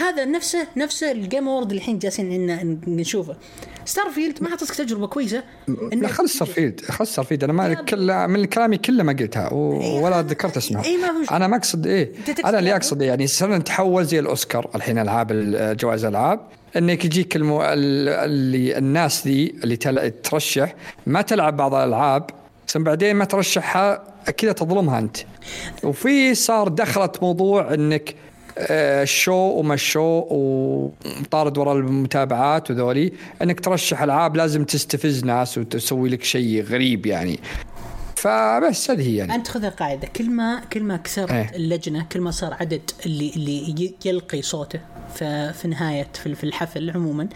هذا نفسه نفسه الجيم وورد اللي الحين جالسين إن نشوفه. ستار فيلد ما أعطتك تجربة كويسة لا خلص ستارفيلد خلص ستارفيلد أنا ما كل من كلامي كله ما قلتها و- ولا ذكرت اسمها إيه، ما. أنا ما أقصد إيه أنا اللي؟ أقصد يعني صرنا نتحول زي الأوسكار الحين ألعاب ال- جوائز الالعاب انك يجيك المو... ال- اللي الناس ذي اللي تل... ترشح ما تلعب بعض الألعاب ثم بعدين ما ترشحها كذا تظلمها أنت. وفي صار دخلت موضوع إنك آه، شو وما شو وطارد وراء المتابعات وذولي إنك ترشح ألعاب لازم تستفز ناس وتسوي لك شيء غريب يعني. فبس هذه هي يعني. أنت خذها قاعدة كل ما كل ما كثرت إيه. اللجنة كل ما صار عدد اللي اللي يلقي صوته في في نهاية في الحفل عموما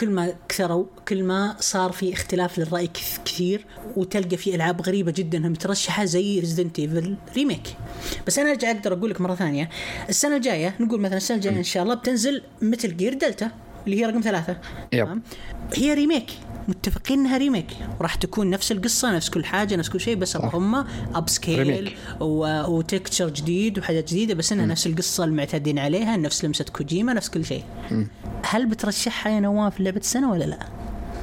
كل ما كثروا كل ما صار في اختلاف للرأي كث- كثير وتلقى في ألعاب غريبة جدا مترشحه زي Resident Evil remake بس أنا أرجع أقدر أقول لك مرة ثانية السنة الجاية نقول مثلا السنة الجاية إن شاء الله بتنزل Metal Gear Delta اللي هي رقم ثلاثة. yep. هي remake متفقين إنها remake. وراح تكون نفس القصة نفس كل حاجة نفس كل شيء بس هم upscale. و texture جديد وحاجات جديدة بس إنها نفس القصة المعتادين عليها نفس لمسة كوجيما نفس كل شيء. هل بترشحها يا نواف لعبة السنة ولا لا؟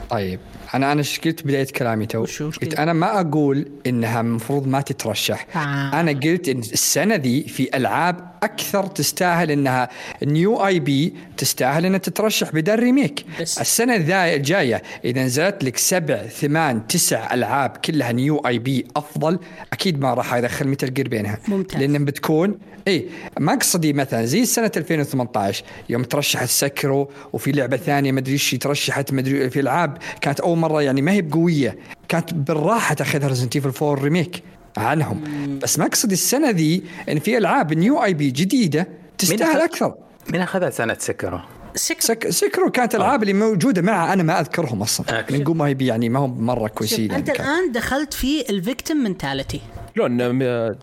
طيب. أنا أنا إيش قلت بداية كلامي تو قلت؟ أنا ما أقول إنها المفروض ما تترشح آه. أنا قلت إن السنة ذي في ألعاب أكثر تستاهل إنها new IP تستاهل إنها تترشح بدل ريميك بس- السنة الجاية إذا نزلت لك سبع ثمان تسع ألعاب كلها new IP أفضل أكيد ما راح أدخل Metal Gear بينها ممتاز. لأن بتكون اي مقصدي مثلا زي سنة 2018 يوم ترشحت Sekiro وفي لعبة ثانية ما أدري إيش ترشحت ما ادري في ألعاب كانت اول مرة يعني ما هي بقوية كانت بالراحة تاخذها Resident Evil 4 remake عنهم بس مقصدي السنة ذي إن في ألعاب new IP جديدة تستاهل أخذ- أكثر مين أخذها سنة Sekiro؟ سك سك Sekiro كانت الالعاب اللي موجودة معها أنا ما أذكرهم أصلا أوكي. نقول ما هي بي- يعني ما هم مرة كويسين أنت يعني كان. الآن دخلت في ال victim mentality شلون؟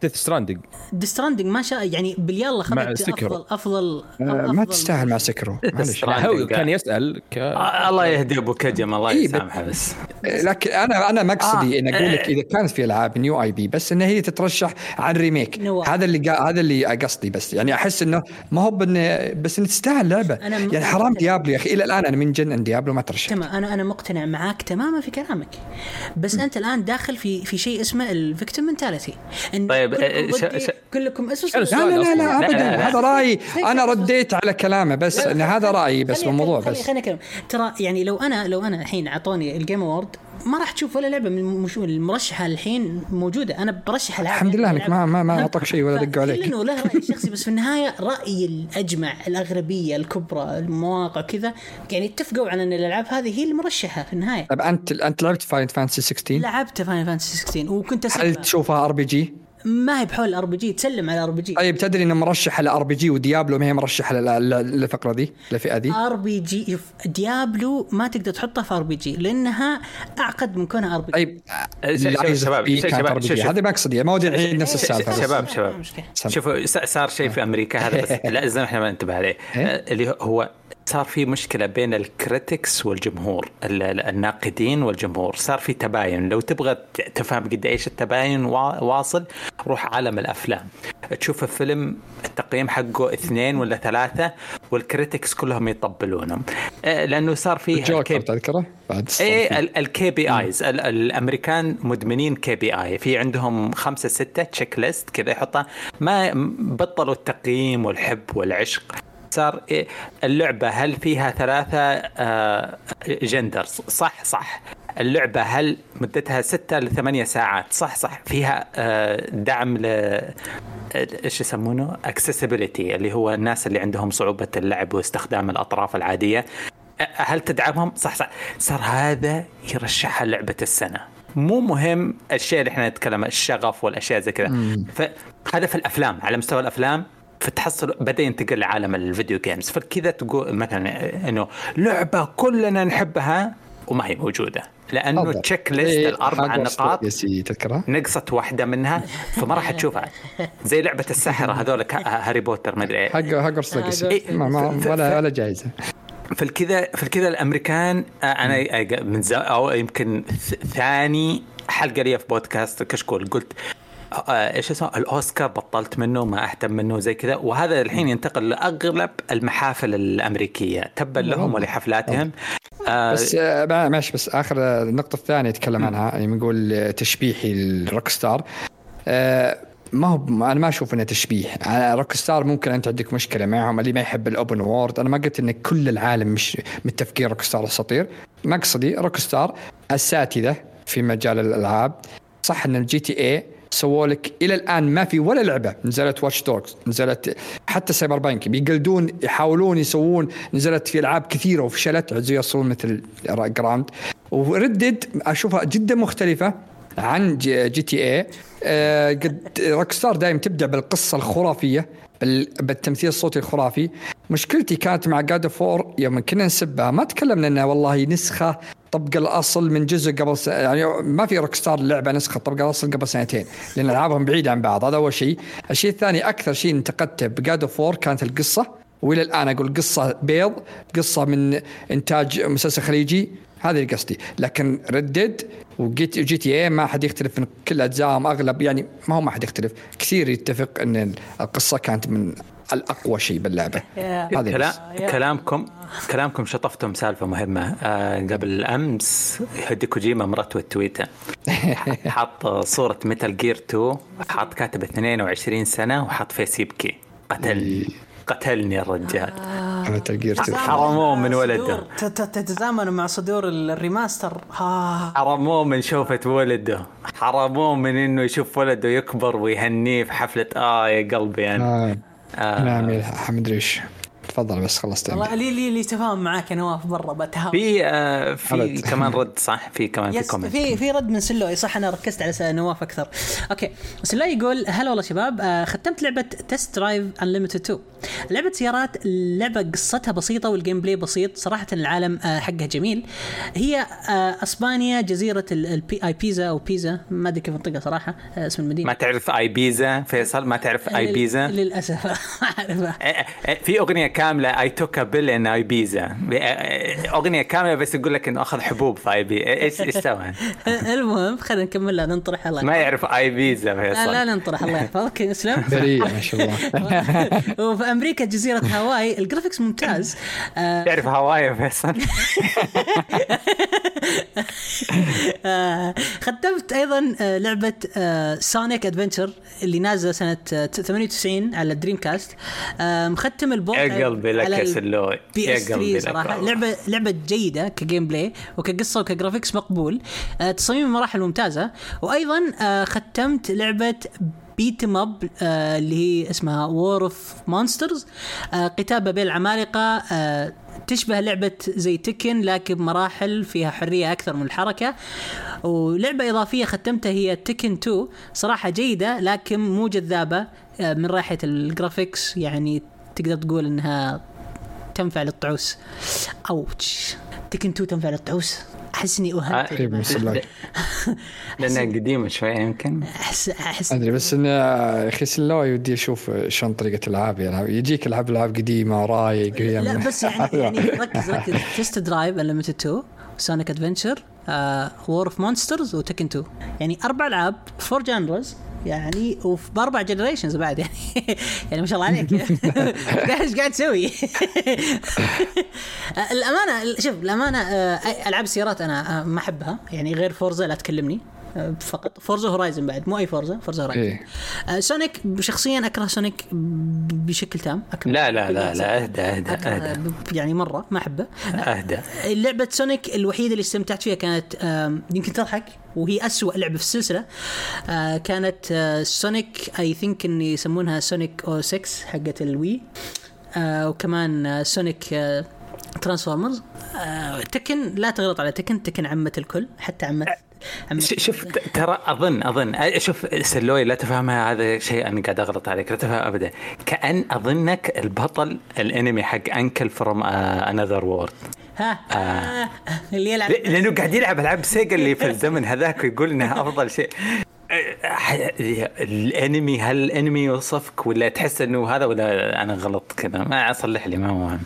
Death Stranding Death Stranding ما شاء يعني باليلا خذت. افضل افضل آه، ما أفضل- تستاهل مع Sekiro. معلش هو كان يسأل ك... آه، الله يهدي أبو كجم الله إيه، يسامحه بس. لكن أنا أنا مقصدي آه. إن أقول لك إذا كانت في ألعاب new IP بس ان هي تترشح عن remake نوع. هذا اللي قا... هذا اللي قصدي بس. يعني أحس إنه ما هو بس إنه تستاهل لعبة. م- يعني حرام Diablo يا أخي. إلى الآن أنا من جن إن Diablo ما ترشح. تمام. أنا أنا مقتنع معاك تماما في كلامك. بس أنت الآن داخل في في شيء اسمه ال victim mentality طيب، كلكم, آه، ش- ضدي، ش- كلكم اسمع- لا لا لا, لا ابدا. هذا رايي أنا. رديت على كلامه بس ان هذا رأيي بس بالموضوع بس. خليني اكلم ترى يعني لو أنا لو أنا الحين أعطوني ال Game Award ما راح تشوف ولا لعبة من المرشحة الحين موجودة. أنا برشح العاب الحمد لله إنك ما ما, ما. أعطاك شيء ولا دقوا عليك. انه له رأي شخصي بس في النهاية رايي الأجمع الاغلبيه الكبرى المواقع كذا يعني اتفقوا على إن الألعاب هذه هي المرشحة في النهاية. طيب انت أنت لعبت Final Fantasy 16 لعبت Final Fantasy 16 وكنت هل تشوفها RPG؟ ما هي بحول RPG تسلم على ار بي جي طيب تدري إنه مرشحه ل RPG و Diablo ما هي مرشحه لل- لل- للفقرة دي الفئه دي RPG شوف Diablo ما تقدر تحطها في RPG لأنها أعقد من كونها RPG طيب of شباب، شباب، شوف. هذا مقصدي ما ودي الحين نفس السالفة. شباب شباب. شوفوا صار شيء في أمريكا هذا بس لازم إحنا ما ننتبه عليه إيه؟ آه، اللي هو صار في مشكلة بين ال critics والجمهور ال- ال- الناقدين والجمهور. صار في تباين. لو تبغى تفهم قد إيش التباين وا- واصل روح عالم الأفلام. تشوف الفيلم التقييم حقه اثنين ولا ثلاثة وال critics كلهم يطبلونهم. آه، لأنه صار فيه الجوكر تذكره؟ بعد إيه ال KPIs. الأمريكان مدمنين KPI. في عندهم خمسة ستة checklist كذا يحطها. ما بطلوا التقييم والحب والعشق. صار إيه اللعبة هل فيها ثلاثة آه جندرز صح صح. اللعبة هل مدتها ستة لثمانية ساعات؟ صح صح. فيها آه دعم ل إيش يسمونه؟ accessibility اللي هو الناس اللي عندهم صعوبة اللعب واستخدام الأطراف العادية. هل تدعمهم؟ صح صح. صار هذا يرشحها لعبة السنة. مو مهم الشيء اللي إحنا نتكلم الشغف والأشياء زي كذا. فهذا في الأفلام على مستوى الأفلام فتحصل بدا ينتقل لعالم ال video games فكذا تقول مثلا إنه لعبة كلنا نحبها وما هي موجودة لأنه. checklist إيه، الأربع نقاط تذكرها؟ نقصت واحدة منها فما راح تشوفها زي لعبة السحره هذول Harry Potter ما أدري إيه. هاج- Hogwarts Legacy إيه. ولا ولا جائزه في الكذا في الكذا الأمريكان آه، أنا من زا أو يمكن ثاني حلقة لي في بودكاست كشكول قلت إيش اسمه الأوسكار بطلت منه ما أهتم منه زي كذا. وهذا الحين ينتقل لأغلب المحافل الأمريكية تبا لهم ولحفلاتهم آه، بس آه، ما- ماشي بس آخر آه، النقطه الثانية يتكلم عنها يعني بنقول آه، تشبيحي ال Rockstar آه، ما هو أنا ما أشوف إنه تشبيح. آه، Rockstar ممكن أنت عندك مشكلة معهم. اللي ما يحب ال open world. أنا ما قلت إن كل العالم مش متفقين Rockstar اساطير مقصدي Rockstar اساتذه في مجال الألعاب. صح إن ال GTA سووا لك إلى الآن ما في ولا لعبة. نزلت Watch Dogs نزلت حتى Cyberpunk بيقلدون يحاولون يسوون نزلت في ألعاب كثيرة وفشلت عزوا يوصلون مثل Grand و Red Dead أشوفها جدا مختلفة عن جي, GTA قد Rockstar دائما تبدأ بالقصة الخرافية. بالتمثيل الصوتي الخرافي. مشكلتي كانت مع God of War يوم كنا نسبها. ما تكلمنا إنها والله نسخة طبق الأصل من جزء قبل س... يعني ما في Rockstar لعبة نسخة طبق الأصل قبل سنتين لأن ألعابهم بعيدة عن بعض. هذا أول شيء. الشيء الثاني أكثر شيء انتقدته ب God of War كانت القصة. وإلى الآن أقول قصة بيض قصة من إنتاج مسلسل خليجي. هذا اللي قصدي. لكن Red Dead وجيت GTA ما حد يختلف إن كل أجزائهم أغلب يعني ما هو ما حد يختلف. كثير يتفق إن القصة كانت من الأقوى شيء باللعبة. بس. كلامكم كلامكم شطفتم سالفة مهمة. آه قبل أمس هدي كوجيما مرته تويته حط صورة Metal Gear 2 حط كاتب 22 سنة وحط face يبكي. قتلني قتلني الرجال. على Metal Gear حرموه من ولده. ت- ت- تتزامنوا مع صدور ال remaster. ها حرموه من شوفة ولده. حرموه من إنه يشوف ولده يكبر ويهنيه في حفلة آه يا قلبي أنا. آه. نعم يا حمد ريش. تفضل بس خلصت والله لي لي لي تفاهم معاك يا نواف برا بتهاوم في آه في رد. كمان رد صح؟ في كمان في comment في في رد من سلوي صح؟ أنا ركزت على نواف أكثر. أوكي. سلوي يقول هلا والله شباب آه ختمت لعبة Test Drive Unlimited 2 لعبة سيارات اللعبه قصتها بسيطة وال gameplay بسيط صراحة العالم آه حقها جميل. هي آه أسبانيا جزيرة البي اي بيزا أو بيزا ما أدري كيف أنطقها صراحة آه اسم المدينة. ما تعرف اي بيزا فيصل؟ ما تعرف اي بيزا للأسف ما أعرفها. إيه، في أغنية كاملة I Took a Pill in Ibiza أغنية كاملة بس يقول لك إنه أخذ حبوب في اي بي إيش إيش سوى؟ المهم خلينا نكمل لا ننطرح الله ما يعرف اي بيزا لا, لا ننطرح الله يحفظك. اسلم بريء ما شاء الله. وفي أمريكا جزيرة هاواي. ال graphics ممتاز. آه يعرف هاواي فيصل؟ ختمت أيضا آه، لعبة Sonic Adventure اللي نازلة سنة آه، 98 على Dreamcast آه، مختم ال port يا قلبي لك يا سلوي. يا اس قلبي 3 لك صراحة. لعبة لعبة جيدة ك gameplay وكقصة وك graphics مقبول. آه، تصاميم المراحل ممتازة. وأيضا آه، ختمت لعبة beat 'em up آه اللي هي اسمها War of Monsters قتال بين العمالقة آه تشبه لعبة زي تكن لكن بمراحل فيها حرية أكثر من الحركة. ولعبة إضافية ختمتها هي تكن 2 صراحة جيدة لكن مو جذابة آه، من ناحية الجرافيكس يعني تقدر تقول إنها تنفع للطعوس. أوتش. تكن 2 تنفع للطعوس. أحس إني اهنت سلاك لأنها قديمة شوي يمكن. احس أحس أدري بس انه يا أخي سلوي ودي أشوف شلون طريقة العاب يلعب يجيك العاب ألعاب قديمة رايق لا بس يعني يعني ركز ركز. Test Drive Unlimited 2 Sonic Adventure War of Monsters و Tekken 2 يعني أربع ألعاب four genres يعني وفي بأربع generations بعد يعني يعني ما شاء الله عليك. إيش قاعد تسوي؟ الأمانة شوف الأمانة ألعاب السيارات أنا ما أحبها. يعني غير Forza لا تكلمني. فقط Forza Horizon بعد مو أي Forza، Forza Horizon إيه. آه، Sonic شخصيا أكره Sonic بشكل تام أكره لا لا لا. لا أهدى أهدى أهدى. يعني مرة ما أحبه. أهدى. لعبة Sonic الوحيدة اللي استمتعت فيها كانت يمكن تضحك وهي أسوأ لعبة في السلسلة. آه، كانت آه، Sonic I think إن يسمونها Sonic O 6 حقت ال Wii آه، وكمان آه، Sonic آه، Transformers آه، Tekken لا تغلط على Tekken, Tekken عمة الكل حتى ش- شوف ترى أظن أظن شوف سلوي لا تفهمها هذا شيء أنا قاعد أغلط عليك لا تفهم ابدا. كأن أظنك البطل الأنمي حق Uncle from Another World ها؟ آه. اللي يلعب لأنه قاعد يلعب ألعاب Sega اللي في الزمن هذاك ويقول إنها أفضل شيء. أه، الأنمي هل الأنمي يوصفك ولا تحس إنه هذا ولا أنا غلط كذا؟ ما أصلح لي ما هو مهم.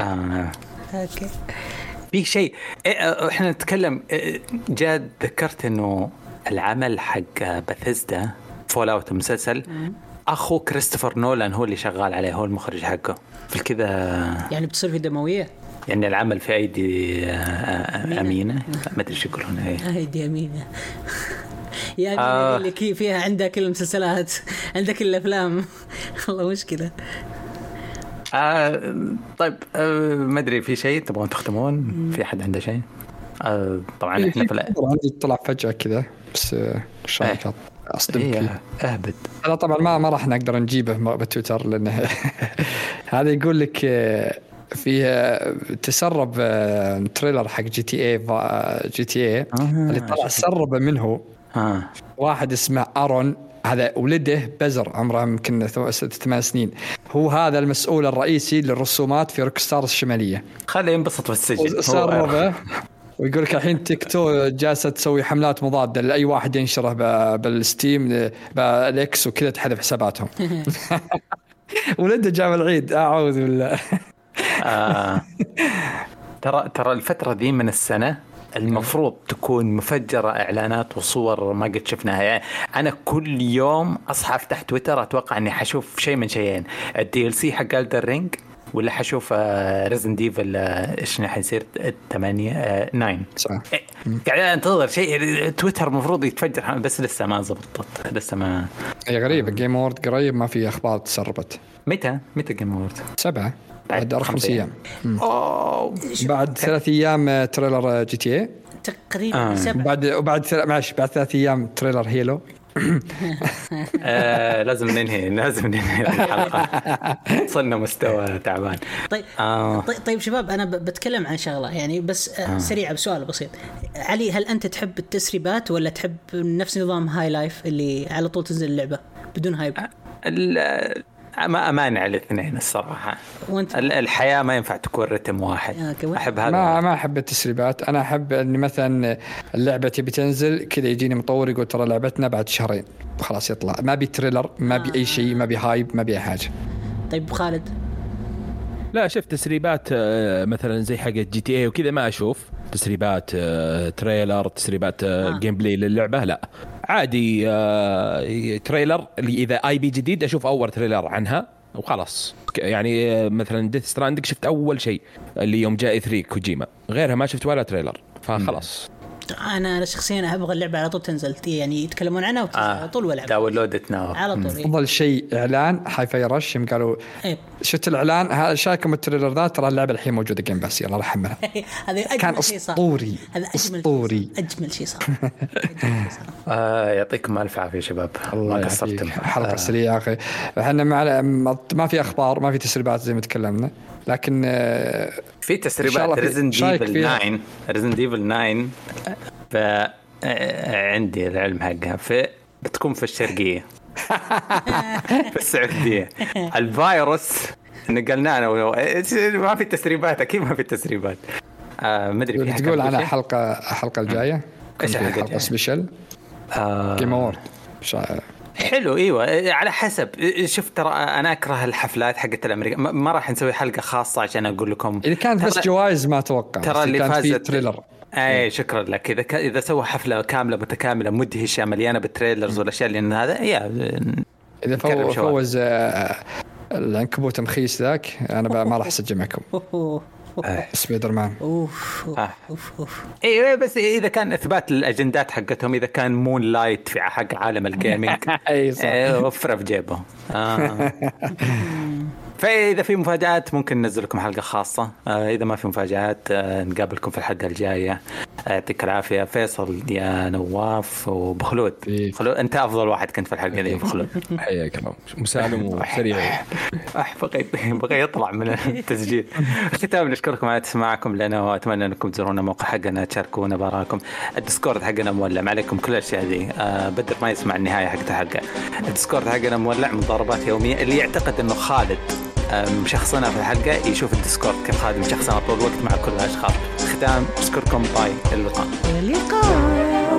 آه. أوكي. في شيء. إيه، آه، إحنا نتكلم إيه، جاء ذكرت إنه العمل حق Bethesda Fallout المسلسل أخو كريستوفر نولان هو اللي شغال عليه هو المخرج حقه. في كذا يعني بتصير في دموية؟ يعني العمل في أيدي آه، آه، أمينة. ما أدري إيش يقولون. إيه. هيدي أمينة. يا امينه آه. اللي فيها عندها كل المسلسلات عندها كل الأفلام. والله مشكلة. آه طيب آه ما أدري في شيء تبغون تختمون؟ في أحد عنده شيء؟ آه طبعا إحنا في عندي طلع فجأة كذا بس آه، إيش رأيك؟ إيه. أصدمك. إيه، أهبد. هذا طبعا ما ما راح نقدر نجيبه بتويتر لأنه هذا يقول لك آه، في آه، تسرب آه، trailer حق جي تي اي جي تي اي اللي طلع سرب منه. واحد اسمه أرون. هذا ولده بزر عمره يمكن ثمان سنين. هو هذا المسؤول الرئيسي للرسومات في Rockstar الشمالية. خليه ينبسط في السجن هو- سربه ويقول لك الحين Take-Two جالسة تسوي حملات مضادة لأي واحد ينشره بال Steam بال X وكذا تحذف حساباتهم. ولده جاب العيد أعوذ بالله. آه. ترى ترى الفترة ذي من السنة المفروض تكون مفجرة إعلانات وصور ما قد شفناها. يعني أنا كل يوم أصحى أفتح تويتر أتوقع إني حشوف شيء من شيئين. ال DLC حق Elden Ring ولا حشوف Resident Evil إيش حيصير 8 9 صح. إيه، قاعد أنتظر شيء. تويتر المفروض يتفجر بس لسه ما زبطت. لسه ما هي غريبة Game Awards قريب ما في أخبار تسربت. متى؟ متى Game Awards؟ سبعة. بعد أربع خمس أيام. أوه. بعد ثلاث أيام trailer GTA تقريبا آه. سبع. بعد وبعد ثل- معلش بعد ثلاث أيام trailer Halo. آه لازم ننهي لازم ننهي الحلقة. وصلنا مستوى تعبان. طيب آه. طيب, طيب شباب أنا ب- بتكلم عن شغلة يعني بس آه. سريعة بسؤال بسيط. علي هل أنت تحب التسريبات ولا تحب نفس نظام Hi-Fi اللي على طول تنزل اللعبة بدون hype ما أمانع الاثنين الصراحة. وأنت؟ ال- الحياة ما ينفع تكون رتم واحد. أحب هذا ما ما أحب التسريبات. أنا أحب إني مثلا اللعبة تبي تنزل كذا يجيني مطور يقول ترى لعبتنا بعد شهرين. خلاص يطلع. ما بي trailer ما بي أي شيء ما بي hype ما بي أي حاجة. طيب خالد؟ لا شفت تسريبات آه، مثلا زي حق GTA وكذا ما أشوف. تسريبات آه، trailer تسريبات آه، آه. gameplay للعبة؟ لا. عادي آه، trailer اللي إذا IP جديد أشوف أول trailer عنها وخلاص. يعني مثلا Death Stranding شفت أول شيء اللي يوم جا E3 كوجيما. غيرها ما شفت ولا trailer فخلاص. أنا أنا شخصيا أبغى اللعبة على طول تنزل يعني يتكلمون عنها وتنزل آه. على طول وألعب. download now على طول إيه. أفضل شيء إعلان Hi-Fi Rush يوم قالوا إيه. شفت الإعلان هذا شايكم ال trailer ذا ترى اللعبة الحين موجودة Game Pass يلا راح أحملها. هذا أجمل كان شيء صار. أسطوري هذا أسطوري. أجمل شيء صار. أجمل شيء صار. آه يعطيكم ألف عافية شباب. الله ما قصرتم حلقة آه، سريعه أخي. إحنا ما في أخبار ما في تسريبات زي ما تكلمنا. لكن آه، في تسريبات. Resident Evil فيها. 9 Resident Evil 9 ف آه، عندي العلم حقها. في بتكون في الشرقية. في السعودية. الفيروس نقلنا أنا و- ما في تسريبات أكيد ما في تسريبات. آه ما أدري تقول شيء؟ حلقة الحلقة الجاية؟ إيش كان في الحلقة حلقة الجاية؟ special Game Awards حلو إيوه. على حسب. شوف ترى أنا أكره الحفلات حقت الأمريكا. ما راح نسوي حلقة خاصة عشان أقول لكم. إذا كانت بس جوائز ما أتوقع ترى اللي فازت trailer. اي شكرا لك. إذا ك... إذا سوى حفلة كاملة متكاملة مدهشة مليانة بال trailers والأشياء اللي هذا يا إذا. فوز آه، العنكبوت مخيس ذاك أنا ما راح أسجل معكم. سبايدر مان اوف أوف آه. أوف أوف اي بس إذا كان إثبات الأجندات حقتهم إذا كان مون لايت في حق عالم ال gaming اي صح. إيه، وفره في جيبه آه. فإذا في مفاجآت ممكن ننزل لكم حلقة خاصة. آه إذا ما في مفاجآت آه نقابلكم في الحلقة الجاية. آه، يعطيك العافية. فيصل يا نواف وبخلود. إيه. خلود أنت أفضل واحد كنت في الحلقة دي بخلود. حياك الله. مسالم وسريع. بغى بغى يطلع من التسجيل. ختام نشكركم على تسماعكم لنا وأتمنى أنكم تزورونا موقع حقنا تشاركونا بآراكم. ال Discord حقنا مولع عليكم كل الأشياء ذي. بدر ما يسمع النهاية حقت الحلقة. ال Discord حقنا مولع مضاربات يومية. اللي يعتقد إنه خالد مشخصنها في الحلقة يشوف ال Discord كيف خالد مشخصنها طول الوقت مع كل الأشخاص. ختام أشكركم bye اللقاء. اللقاء.